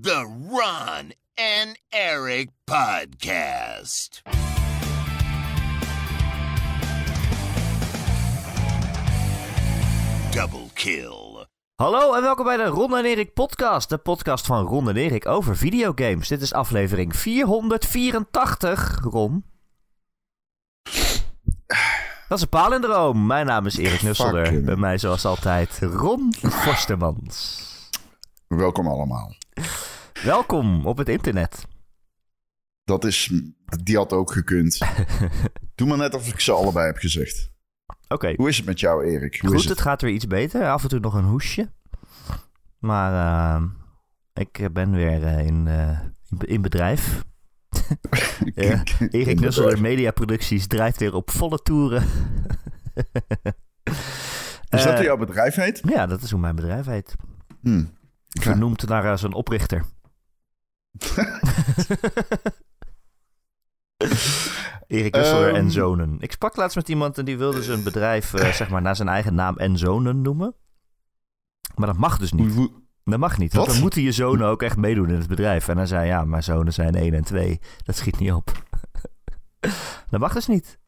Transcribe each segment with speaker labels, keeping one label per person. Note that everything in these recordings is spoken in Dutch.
Speaker 1: The Ron and Eric Podcast. Double kill.
Speaker 2: Hallo en welkom bij de Ron en Erik podcast. De podcast van Ron en Erik over videogames. Dit is aflevering 484, Ron. Dat is een palindroom. Mijn naam is Erik Nusselder. Bij mij zoals altijd Ron Forstermans.
Speaker 3: Welkom allemaal.
Speaker 2: Welkom op het internet.
Speaker 3: Dat is, die had ook gekund. Doe maar net of ik ze allebei heb gezegd.
Speaker 2: Oké,
Speaker 3: Hoe is het met jou, Erik? Hoe
Speaker 2: goed, het gaat weer iets beter. Af en toe nog een hoesje. Maar eh, ik ben weer eh, in, eh, in, bedrijf. Ja, Erik Nusselder Mediaproducties draait weer op volle toeren.
Speaker 3: Is dat hoe jouw bedrijf heet?
Speaker 2: Ja, dat is hoe mijn bedrijf heet.
Speaker 3: Hm.
Speaker 2: Vernoemd naar eh, zijn oprichter. Erik Nusselder
Speaker 3: Ehm.
Speaker 2: en Zonen. Ik sprak laatst met iemand en die wilde zijn bedrijf eh, zeg maar naar zijn eigen naam en Zonen noemen. Maar dat mag dus niet. Dat mag niet, want dan moeten je zonen ook echt meedoen in het bedrijf. En hij zei, ja, mijn zonen zijn 1 en 2. Dat schiet niet op. dat mag dus niet.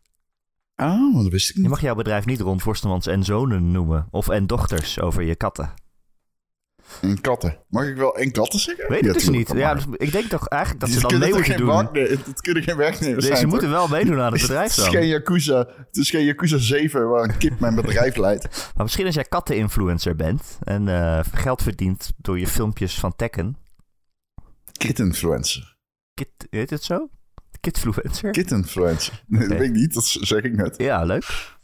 Speaker 3: Ah, dat wist ik
Speaker 2: Je
Speaker 3: niet.
Speaker 2: mag jouw bedrijf niet Ron Forstemans en zonen noemen. Of en dochters over je katten.
Speaker 3: En katten. Mag ik wel en katten zeggen?
Speaker 2: Weet ik
Speaker 3: Ja,
Speaker 2: dus niet. Ja, dus ik denk toch eigenlijk dat ze dan mee moeten doen.
Speaker 3: Het kunnen geen werknemers zijn,
Speaker 2: ze moeten
Speaker 3: toch?
Speaker 2: wel meedoen aan het bedrijf
Speaker 3: Het is
Speaker 2: dan.
Speaker 3: geen Yakuza, het is geen Yakuza 7 waar een kip mijn bedrijf leidt.
Speaker 2: Maar misschien als jij katten-influencer bent en eh, geld verdient door je filmpjes van Tekken.
Speaker 3: Kit-influencer.
Speaker 2: Kit, heet het zo? Kitfluencer?
Speaker 3: Kit-influencer. Nee, dat weet ik niet, dat zeg ik net.
Speaker 2: Ja, leuk.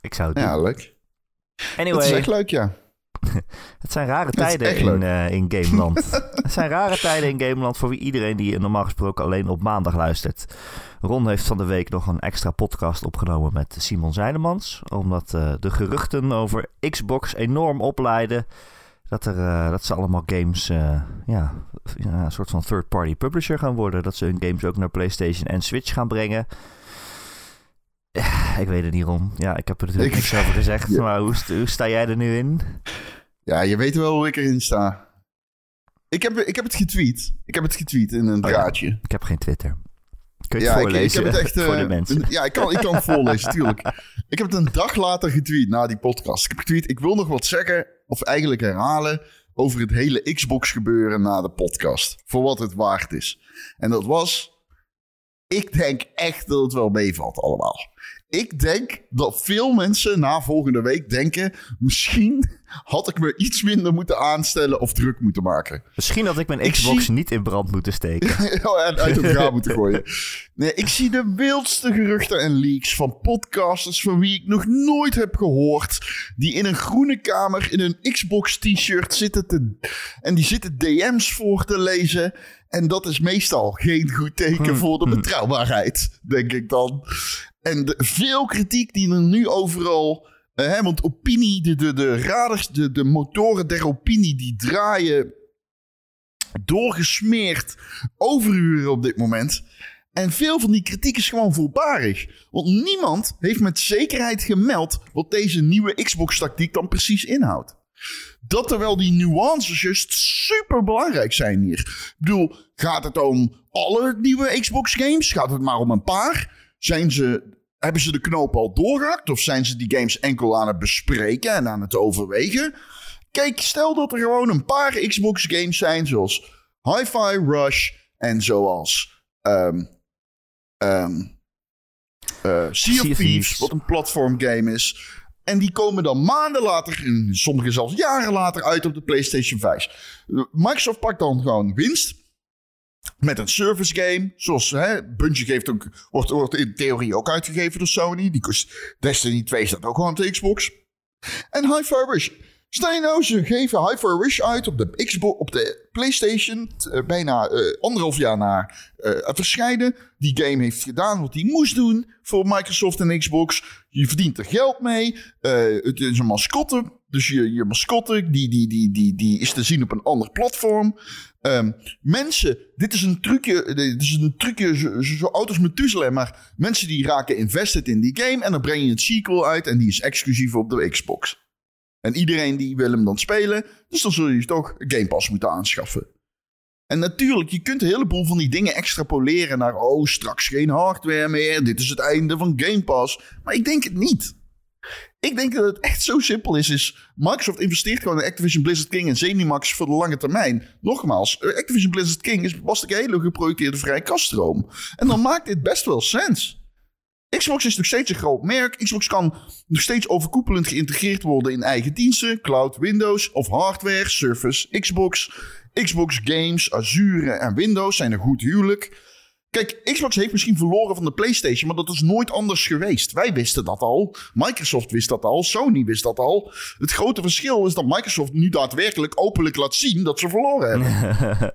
Speaker 2: Ik zou het doen.
Speaker 3: Ja, leuk.
Speaker 2: Anyway,
Speaker 3: Dat is echt leuk, ja.
Speaker 2: het zijn rare tijden in, eh, in Gameland. het zijn rare tijden in Gameland voor wie iedereen die normaal gesproken alleen op maandag luistert. Ron heeft van de week nog een extra podcast opgenomen met Simon Zijnemans. Omdat eh, de geruchten over Xbox enorm opleiden. Dat, er, eh, dat ze allemaal games, ja, ja, een soort van third-party publisher gaan worden. Dat ze hun games ook naar PlayStation en Switch gaan brengen. Ik weet het niet, Ron. Ja, ik heb er natuurlijk
Speaker 3: Ik-
Speaker 2: niks over gezegd.
Speaker 3: Ja.
Speaker 2: Maar hoe, st- hoe sta jij er nu in?
Speaker 3: Ja, je weet wel hoe ik erin sta. Ik heb, ik heb het getweet. Ik heb het getweet in een
Speaker 2: Oh ja.
Speaker 3: draadje.
Speaker 2: Ik heb geen Twitter. Kun je
Speaker 3: Ja,
Speaker 2: het
Speaker 3: ik, ik
Speaker 2: voorlezen
Speaker 3: heb het echt.
Speaker 2: voor
Speaker 3: eh,
Speaker 2: de mensen?
Speaker 3: een- ja, ik kan, ik kan het voorlezen, tuurlijk. Ik heb het een dag later getweet na die podcast. Ik heb getweet, ik wil nog wat zeggen, of eigenlijk herhalen, over het hele Xbox gebeuren na de podcast. Voor wat het waard is. En dat was, ik denk echt dat het wel meevalt allemaal. Ik denk dat veel mensen na volgende week denken, misschien had ik me iets minder moeten aanstellen of druk moeten maken.
Speaker 2: Misschien had ik mijn
Speaker 3: Ik
Speaker 2: Xbox
Speaker 3: zie-
Speaker 2: niet in brand moeten steken.
Speaker 3: En uit het raam moeten gooien. Nee, ik zie de wildste geruchten en leaks van podcasters van wie ik nog nooit heb gehoord. Die in een groene kamer in een Xbox t-shirt zitten te, en die zitten DM's voor te lezen. En dat is meestal geen goed teken
Speaker 2: Hmm,
Speaker 3: voor de
Speaker 2: hmm.
Speaker 3: betrouwbaarheid, denk ik dan. En de, veel kritiek die er nu overal. eh, hè, want opinie, de, de, de radars, de, de motoren der opinie, die draaien doorgesmeerd overuren op dit moment. En veel van die kritiek is gewoon voorbarig. Want niemand heeft met zekerheid gemeld wat deze nieuwe Xbox-tactiek dan precies inhoudt. Dat terwijl die nuances juist super belangrijk zijn hier. Ik bedoel, gaat het om alle nieuwe Xbox-games? Gaat het maar om een paar? Zijn ze, hebben ze de knoop al doorgehakt? Of zijn ze die games enkel aan het bespreken en aan het overwegen? Kijk, stel dat er gewoon een paar Xbox-games zijn, zoals Hi-Fi Rush en zoals ehm eh, Sea of Thieves,
Speaker 2: Thieves.
Speaker 3: wat een platformgame is. En die komen dan maanden later, en sommige zelfs jaren later, uit op de PlayStation 5. Microsoft pakt dan gewoon winst. Met een service game. Zoals hè, Bungie geeft ook, wordt, wordt in theorie ook uitgegeven door Sony. Die kost, Destiny 2 staat ook gewoon op de Xbox. En Hi-Fi Rush. Stel nou, ze geven Hi-Fi Rush uit op de, Xbox, op de PlayStation. eh, bijna eh, anderhalf jaar na eh, verschijnen. Die game heeft gedaan wat hij moest doen voor Microsoft en Xbox. Je verdient er geld mee. Eh, het is een mascotte. Dus je, mascotte die, die, die, die, die is te zien op een ander platform. Ehm, mensen, dit is een trucje, dit is een trucje zo, zo oud als Methuselem, maar mensen die raken invested in die game en dan breng je een sequel uit en die is exclusief op de Xbox. En iedereen die wil hem dan spelen. Dus dan zul je toch Game Pass moeten aanschaffen. En natuurlijk, je kunt een heleboel van die dingen extrapoleren naar... oh, straks geen hardware meer, dit is het einde van Game Pass. Maar ik denk het niet. Ik denk dat het echt zo simpel is, is... Microsoft investeert gewoon in Activision Blizzard King en Zenimax voor de lange termijn. Nogmaals, Activision Blizzard King is, was de hele geprojecteerde vrije kaststroom. En dan maakt dit best wel sens. Xbox is nog steeds een groot merk. Xbox kan nog steeds overkoepelend geïntegreerd worden in eigen diensten, cloud, Windows of hardware, Surface, Xbox. Xbox Games, Azure en Windows zijn een goed huwelijk. Kijk, Xbox heeft misschien verloren van de PlayStation, maar dat is nooit anders geweest. Wij wisten dat al. Microsoft wist dat al. Sony wist dat al. Het grote verschil is dat Microsoft nu daadwerkelijk openlijk laat zien dat ze verloren hebben.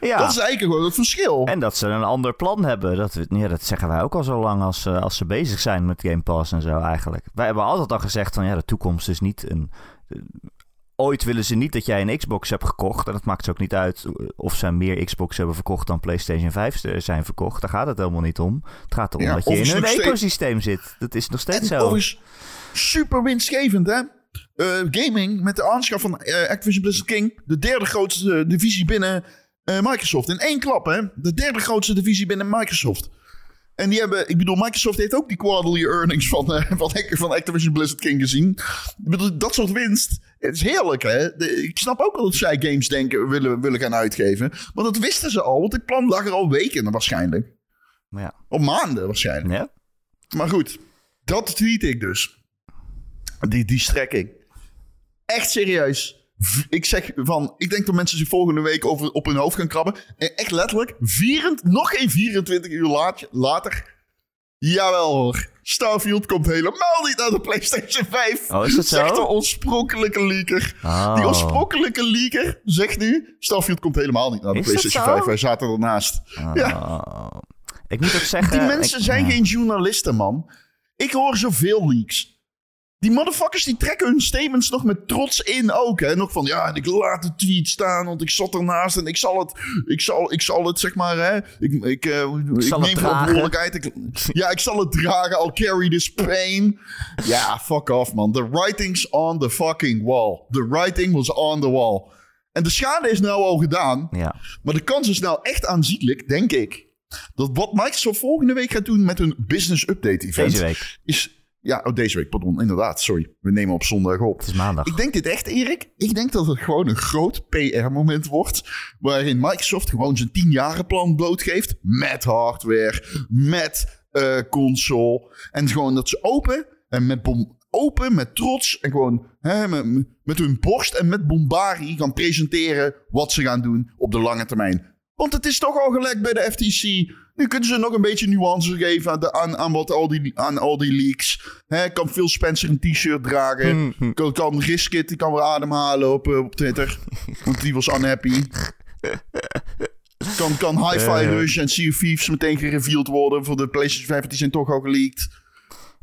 Speaker 2: Ja.
Speaker 3: Dat is eigenlijk gewoon het verschil.
Speaker 2: En dat ze een ander plan hebben. Dat, ja, dat zeggen wij ook al zo lang als, eh, als ze bezig zijn met Game Pass en zo eigenlijk. Wij hebben altijd al gezegd van ja, de toekomst is niet een... eh, Ooit willen ze niet dat jij een Xbox hebt gekocht. En dat maakt ze ook niet uit of ze meer Xbox hebben verkocht dan PlayStation 5 zijn verkocht. Daar gaat het helemaal niet om. Het gaat erom
Speaker 3: Ja,
Speaker 2: dat je in hun
Speaker 3: steeds-
Speaker 2: ecosysteem zit. Dat is nog steeds
Speaker 3: En
Speaker 2: zo.
Speaker 3: super winstgevend, hè? Eh, gaming met de aanschaf van eh, Activision Blizzard King. De derde grootste eh, divisie binnen eh, Microsoft. In één klap, hè? De derde grootste divisie binnen Microsoft. En die hebben, ik bedoel, Microsoft heeft ook die quarterly earnings van, eh, van, van Activision Blizzard King gezien. Ik bedoel, dat soort winst. Het is heerlijk, hè? De- ik snap ook wel dat zij games denken, willen, willen gaan uitgeven. Maar dat wisten ze al, want dit plan lag er al weken waarschijnlijk.
Speaker 2: Ja.
Speaker 3: Of maanden waarschijnlijk.
Speaker 2: ja.
Speaker 3: Maar goed, dat tweet ik dus. Die, die strekking. Echt serieus. Ik zeg van, ik denk dat mensen zich volgende week over, op hun hoofd gaan krabben. En echt letterlijk, 24, nog geen 24 uur laat, later. Jawel hoor. Starfield komt helemaal niet naar de PlayStation 5.
Speaker 2: Oh, is dat zo?
Speaker 3: Zegt de oorspronkelijke leaker.
Speaker 2: Oh.
Speaker 3: Die oorspronkelijke leaker zegt nu... Starfield komt helemaal niet naar de
Speaker 2: Is
Speaker 3: PlayStation
Speaker 2: zo?
Speaker 3: 5. Wij zaten ernaast. Ja.
Speaker 2: Oh. Ik moet ook zeggen...
Speaker 3: Die mensen
Speaker 2: ik-
Speaker 3: zijn
Speaker 2: ja.
Speaker 3: geen journalisten, man. Ik hoor zoveel leaks. Die motherfuckers die trekken hun statements nog met trots in ook. Hè? Nog van, ja, en ik laat de tweet staan, want ik zat ernaast en ik zal het, ik zal, ik zal het zeg maar, hè. Ik, ik, eh, ik,
Speaker 2: zal het
Speaker 3: neem verantwoordelijkheid. Ik, ja, ik zal het dragen. I'll carry this pain. Ja, fuck off, man. The writing's on the fucking wall. The writing was on the wall. En de schade is nou al gedaan.
Speaker 2: Ja.
Speaker 3: Maar de kans is nou echt aanzienlijk, denk ik. Dat wat Microsoft volgende week gaat doen met hun business update event.
Speaker 2: Deze week.
Speaker 3: Is, ja, oh, deze week, pardon. Inderdaad, sorry. We nemen op zondag op.
Speaker 2: Het is maandag.
Speaker 3: Ik denk dit echt, Erik. Ik denk dat het gewoon een groot PR-moment wordt. Waarin Microsoft gewoon zijn 10 plan blootgeeft. Met hardware, met eh, console. En gewoon dat ze open en met bom open, met trots. En gewoon hè, met, met hun borst en met bombari gaan presenteren wat ze gaan doen op de lange termijn. Want het is toch al gelekt bij de FTC. Nu kunnen ze nog een beetje nuance geven aan, de, aan, aan, wat al die, aan al die leaks. Kan Phil Spencer een t-shirt dragen. Kan, kan Riskit, die kan weer ademhalen op, eh, op Twitter. Want die was unhappy. Kan, kan Hi-Fi
Speaker 2: Eh.
Speaker 3: Rush en Sea of Thieves meteen gereveeld worden voor de PlayStation 5. Die zijn toch al geleakt.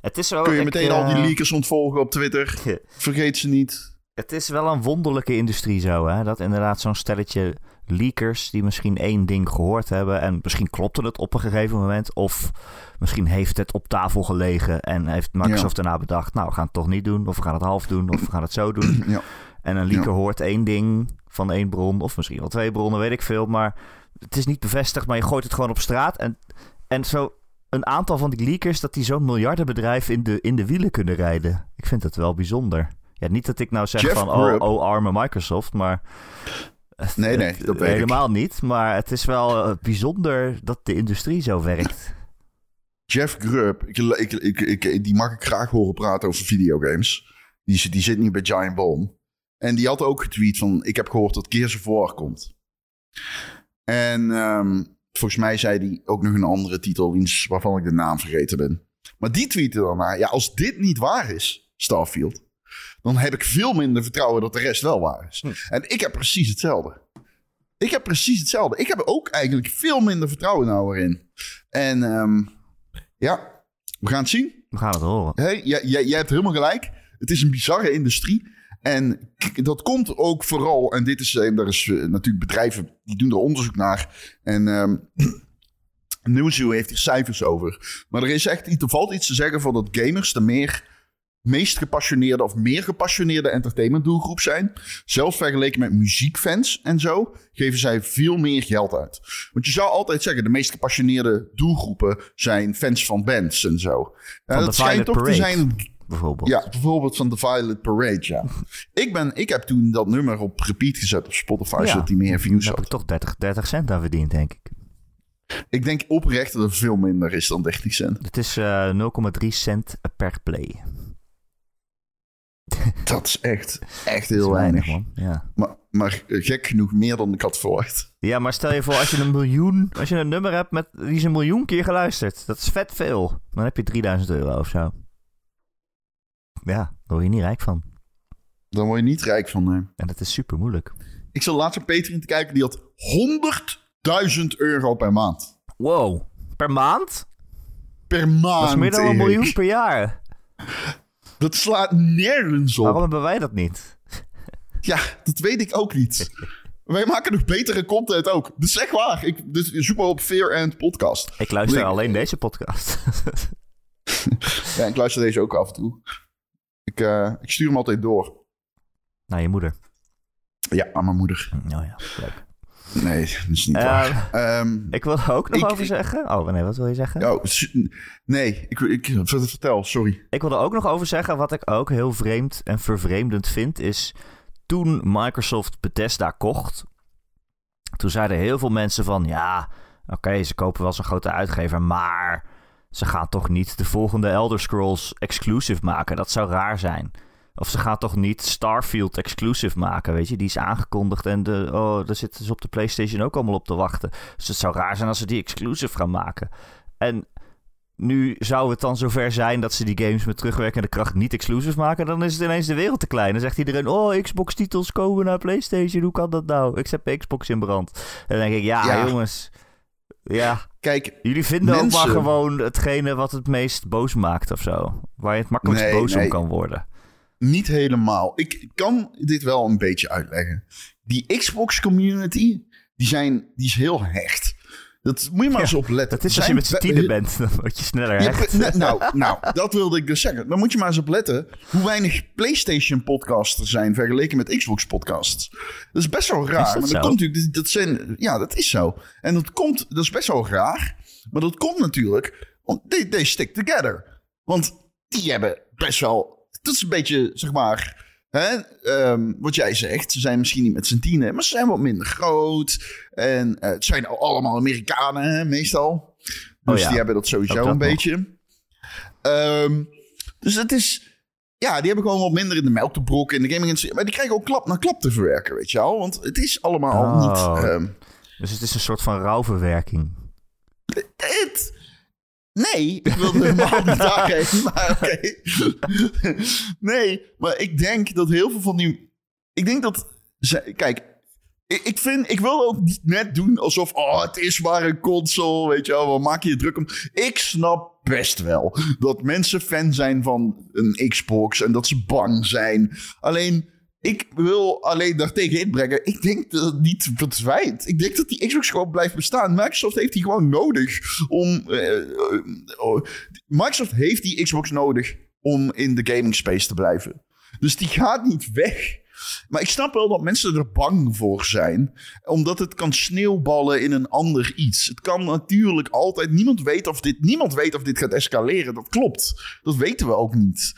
Speaker 2: Het is wel...
Speaker 3: Kun je
Speaker 2: ik,
Speaker 3: meteen al die
Speaker 2: eh,
Speaker 3: leakers ontvolgen op Twitter. Vergeet ze niet.
Speaker 2: Het is wel een wonderlijke industrie zo, hè? Dat inderdaad zo'n stelletje leakers die misschien één ding gehoord hebben en misschien klopte het op een gegeven moment of misschien heeft het op tafel gelegen en heeft Microsoft daarna bedacht, nou we gaan het toch niet doen of we gaan het half doen of we gaan het zo doen.
Speaker 3: Ja.
Speaker 2: En een leaker
Speaker 3: Ja.
Speaker 2: hoort één ding van één bron of misschien wel twee bronnen, weet ik veel, maar het is niet bevestigd, maar je gooit het gewoon op straat en, en zo een aantal van die leakers dat die zo'n miljardenbedrijf in de, in de wielen kunnen rijden. Ik vind het wel bijzonder. Ja, niet dat ik nou zeg
Speaker 3: Jeff
Speaker 2: van, oh, oh, arme Microsoft, maar...
Speaker 3: Nee, nee, dat weet ik.
Speaker 2: Helemaal niet, maar het is wel eh, bijzonder dat de industrie zo werkt.
Speaker 3: Jeff Grubb, ik, ik, ik, ik- die mag ik graag horen praten over videogames. Die, zit- die zit nu bij Giant Bomb. En die had ook getweet van, ik heb gehoord dat Gears of War komt. En ehm, volgens mij zei hij ook nog een andere titel, waarvan ik de naam vergeten ben. Maar die tweette dan naar, ja, als dit niet waar is, Starfield, dan heb ik veel minder vertrouwen dat de rest wel waar is. En ik heb precies hetzelfde. Ik heb precies hetzelfde. Ik heb ook eigenlijk veel minder vertrouwen nou erin. En ehm, ja, we gaan het zien.
Speaker 2: We gaan het horen.
Speaker 3: Hey, jij, jij, jij hebt helemaal gelijk. Het is een bizarre industrie. En dat komt ook vooral, en dit is, eh, er is eh, natuurlijk bedrijven die doen er onderzoek naar. En Newzoo heeft hier cijfers over. Maar er is echt, er valt iets te zeggen van dat gamers er meer meest gepassioneerde of meer gepassioneerde entertainment doelgroep zijn. Zelfs vergeleken met muziekfans en zo, geven zij veel meer geld uit. Want je zou altijd zeggen, de meest gepassioneerde doelgroepen zijn fans van bands en zo.
Speaker 2: Van
Speaker 3: dat schijnt
Speaker 2: Violet
Speaker 3: toch te zijn
Speaker 2: bijvoorbeeld.
Speaker 3: ja, bijvoorbeeld van The Violet Parade, ja. ik, ben, ik heb toen dat nummer op repeat gezet op Spotify,
Speaker 2: Ja.
Speaker 3: zodat hij meer views
Speaker 2: Daar heb ik
Speaker 3: had.
Speaker 2: toch 30, 30 cent aan verdiend, denk ik.
Speaker 3: Ik denk oprecht dat het veel minder is dan 30 cent.
Speaker 2: Het is eh, 0,3 cent per play.
Speaker 3: Dat is echt, echt heel weinig.
Speaker 2: man. Ja.
Speaker 3: Maar, maar gek genoeg meer dan ik had verwacht.
Speaker 2: ja, maar stel je voor als je een miljoen, als je een nummer hebt met, die is een miljoen keer geluisterd. Dat is vet veel. Dan heb je 3000 euro of zo. Ja, daar word je niet rijk van.
Speaker 3: Dan word je niet rijk van. nee.
Speaker 2: En dat is super moeilijk.
Speaker 3: Ik zat laatst op Patreon te kijken, die had 100.000 euro per maand.
Speaker 2: Wow, per maand?
Speaker 3: Per maand.
Speaker 2: Dat is meer dan een miljoen per jaar.
Speaker 3: Dat slaat nergens op.
Speaker 2: Waarom hebben wij dat niet?
Speaker 3: Ja, dat weet ik ook niet. Wij maken nog betere content ook. Is echt waar. Ik, dus zoek maar op Fear and Podcast.
Speaker 2: Ik luister
Speaker 3: Ik-
Speaker 2: alleen deze podcast.
Speaker 3: Ja, ik luister deze ook af en toe. Ik, eh, ik stuur hem altijd door.
Speaker 2: Naar je moeder.
Speaker 3: Ja, aan mijn moeder.
Speaker 2: Oh ja, leuk.
Speaker 3: Nee, dat is niet waar. Ehm,
Speaker 2: Ik wil er ook nog
Speaker 3: Ik-
Speaker 2: over zeggen. Oh, nee, wat wil je zeggen?
Speaker 3: oh, nee, ik, ik, vertel, sorry.
Speaker 2: Ik wil er ook nog over zeggen, wat ik ook heel vreemd en vervreemdend vind, is toen Microsoft Bethesda kocht, toen zeiden heel veel mensen van, ja, oké, ze kopen wel zo'n grote uitgever, maar ze gaan toch niet de volgende Elder Scrolls exclusive maken. Dat zou raar zijn. Of ze gaan toch niet Starfield exclusive maken, weet je? Die is aangekondigd en de, oh, daar zitten ze op de PlayStation ook allemaal op te wachten. Dus het zou raar zijn als ze die exclusive gaan maken. En nu zou het dan zover zijn dat ze die games met terugwerkende kracht niet exclusive maken, dan is het ineens de wereld te klein. Dan zegt iedereen, oh, Xbox-titels komen naar PlayStation, hoe kan dat nou? Ik zet Xbox in brand. En dan denk ik, ja,
Speaker 3: Ja.
Speaker 2: jongens, ja,
Speaker 3: Kijk,
Speaker 2: jullie vinden ook maar gewoon hetgene wat het meest boos maakt of zo. Waar je het makkelijkst
Speaker 3: Nee,
Speaker 2: boos om kan worden.
Speaker 3: Niet helemaal. Ik kan dit wel een beetje uitleggen. Die Xbox community, die, zijn, die is heel hecht. Dat moet je maar
Speaker 2: Ja,
Speaker 3: eens op letten.
Speaker 2: Dat is als je met z'n tienen bent, dan word je sneller hecht.
Speaker 3: nou, nou, dat wilde ik dus zeggen. Dan moet je maar eens op letten hoe weinig PlayStation-podcasts er zijn vergeleken met Xbox-podcasts. Dat is best wel raar.
Speaker 2: Dat
Speaker 3: maar dat komt natuurlijk, dat zijn, ja, dat is zo. En dat komt, dat is best wel raar. Maar dat komt natuurlijk, om, they, they stick together. Want die hebben best wel, dat is een beetje, zeg maar, hè, ehm, wat jij zegt. Ze zijn misschien niet met z'n tienen, maar ze zijn wat minder groot. En eh, het zijn al allemaal Amerikanen, hè, meestal. Dus
Speaker 2: Oh ja.
Speaker 3: die hebben dat sowieso
Speaker 2: dat
Speaker 3: een beetje. Ehm, dus het is... Ja, die hebben gewoon wat minder in de melk te brokken in de gaming industrie. Maar die krijgen ook klap na klap te verwerken, weet je wel. Want het is allemaal
Speaker 2: Oh.
Speaker 3: niet... ehm,
Speaker 2: Dus het is een soort van rouwverwerking.
Speaker 3: het... Nee, ik wilde helemaal niet daarheen, maar oké. nee, maar ik denk dat heel veel van die... Ik denk dat... ze- Kijk, ik, ik vind... Ik wil ook niet net doen alsof... Oh, het is maar een console, weet je wel. Waar maak je je druk om? Ik snap best wel dat mensen fan zijn van een Xbox... en dat ze bang zijn. Alleen... Ik wil alleen daartegen inbrengen. Ik denk dat het niet verdwijnt. Ik denk dat die Xbox gewoon blijft bestaan. Microsoft heeft die gewoon nodig om. eh, eh, oh, Microsoft heeft die Xbox nodig om in de gaming space te blijven. Dus die gaat niet weg. Maar ik snap wel dat mensen er bang voor zijn. Omdat het kan sneeuwballen in een ander iets. Het kan natuurlijk altijd. Niemand weet of dit, niemand weet of dit gaat escaleren. Dat klopt. Dat weten we ook niet.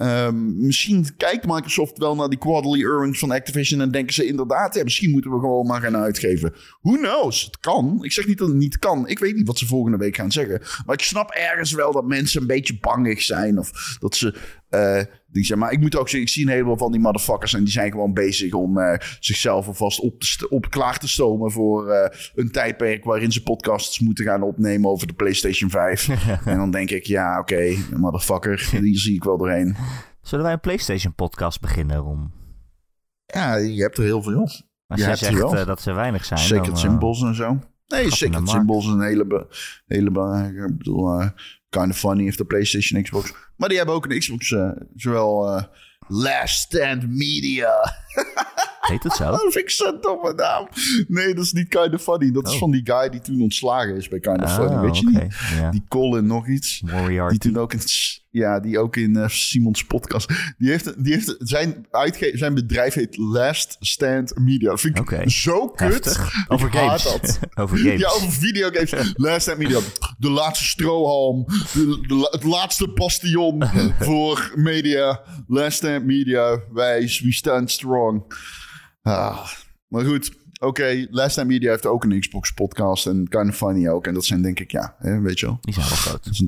Speaker 3: Ehm, misschien kijkt Microsoft wel naar die quarterly earnings van Activision en denken ze inderdaad, ja, misschien moeten we gewoon maar gaan uitgeven. Who knows? Het kan. Ik zeg niet dat het niet kan. Ik weet niet wat ze volgende week gaan zeggen. Maar ik snap ergens wel dat mensen een beetje bangig zijn of dat ze eh, die zijn. Maar ik moet ook zeggen, ik zie een heleboel van die motherfuckers en die zijn gewoon bezig om eh, zichzelf alvast op, te op klaar te stomen voor eh, een tijdperk waarin ze podcasts moeten gaan opnemen over de PlayStation 5. en dan denk ik, ja, oké, motherfucker, die zie ik wel doorheen.
Speaker 2: Zullen wij een PlayStation-podcast beginnen, Ron?
Speaker 3: Ja, je hebt er heel veel.
Speaker 2: Als
Speaker 3: Ja,
Speaker 2: jij
Speaker 3: hebt
Speaker 2: zegt eh, dat ze weinig zijn.
Speaker 3: Sacred
Speaker 2: dan,
Speaker 3: Symbols en zo. Nee,
Speaker 2: markt.
Speaker 3: Symbols is een hele, hele. Ik bedoel, kind of funny heeft de PlayStation Xbox. Maar die hebben ook een Xbox, eh, zowel eh, Last Stand Media.
Speaker 2: Heet het zo?
Speaker 3: Oh, dat vind ik zo'n domme naam. Nee, dat is niet kind of funny. Dat is
Speaker 2: Oh.
Speaker 3: van die guy die toen ontslagen is bij kind of funny.
Speaker 2: Ah,
Speaker 3: Weet je
Speaker 2: oké,
Speaker 3: niet?
Speaker 2: ja.
Speaker 3: Die Colin nog iets. Die toen ook een... Ja, die ook in uh, Simons podcast. Die heeft, die heeft zijn, uitge zijn bedrijf heet Last Stand Media. Dat vind ik zo kut.
Speaker 2: Heftig. Over
Speaker 3: Ik
Speaker 2: games.
Speaker 3: dat.
Speaker 2: over games.
Speaker 3: Ja, over videogames. Last Stand Media. De laatste strohalm. De, de la- het laatste bastion voor media. Last Stand Media. Wij, we stand strong. Ah, maar goed. Oké, Last Stand Media heeft ook een Xbox podcast. En Kind of Funny ook. En dat zijn denk ik, ja, hè, weet je wel.
Speaker 2: Die zijn wel groot.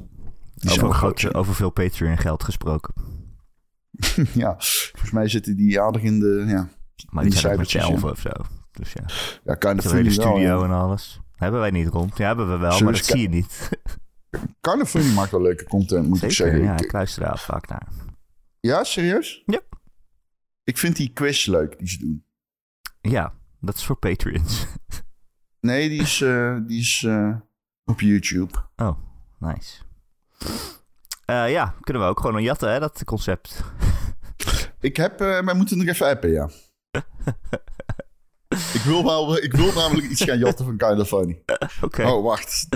Speaker 2: Over, groot, over veel Patreon geld gesproken.
Speaker 3: Ja, volgens mij zitten die aardig in de, ja,
Speaker 2: Maar die zijn met z'n elf of zo. Dus ja,
Speaker 3: ja of
Speaker 2: de hele
Speaker 3: Funny wel,
Speaker 2: studio en alles. Hebben wij niet rond. Ja, hebben we wel,
Speaker 3: Zullen
Speaker 2: maar dat zie je niet.
Speaker 3: Funny maakt wel leuke content, moet ik zeggen.
Speaker 2: ja,
Speaker 3: Ik-
Speaker 2: ik luister daar vaak naar.
Speaker 3: ja, serieus?
Speaker 2: Ja.
Speaker 3: Ik vind die quiz leuk die ze doen.
Speaker 2: Ja, dat is voor Patreons.
Speaker 3: Nee, die is, eh, die is eh, op YouTube.
Speaker 2: Oh, nice. Eh, ja, kunnen we ook gewoon een jatten, hè, dat concept.
Speaker 3: Ik heb, eh wij moeten nog even appen, ja. ik, wil wel, ik wil namelijk iets gaan jatten van Kind of Funny. Oh, wacht.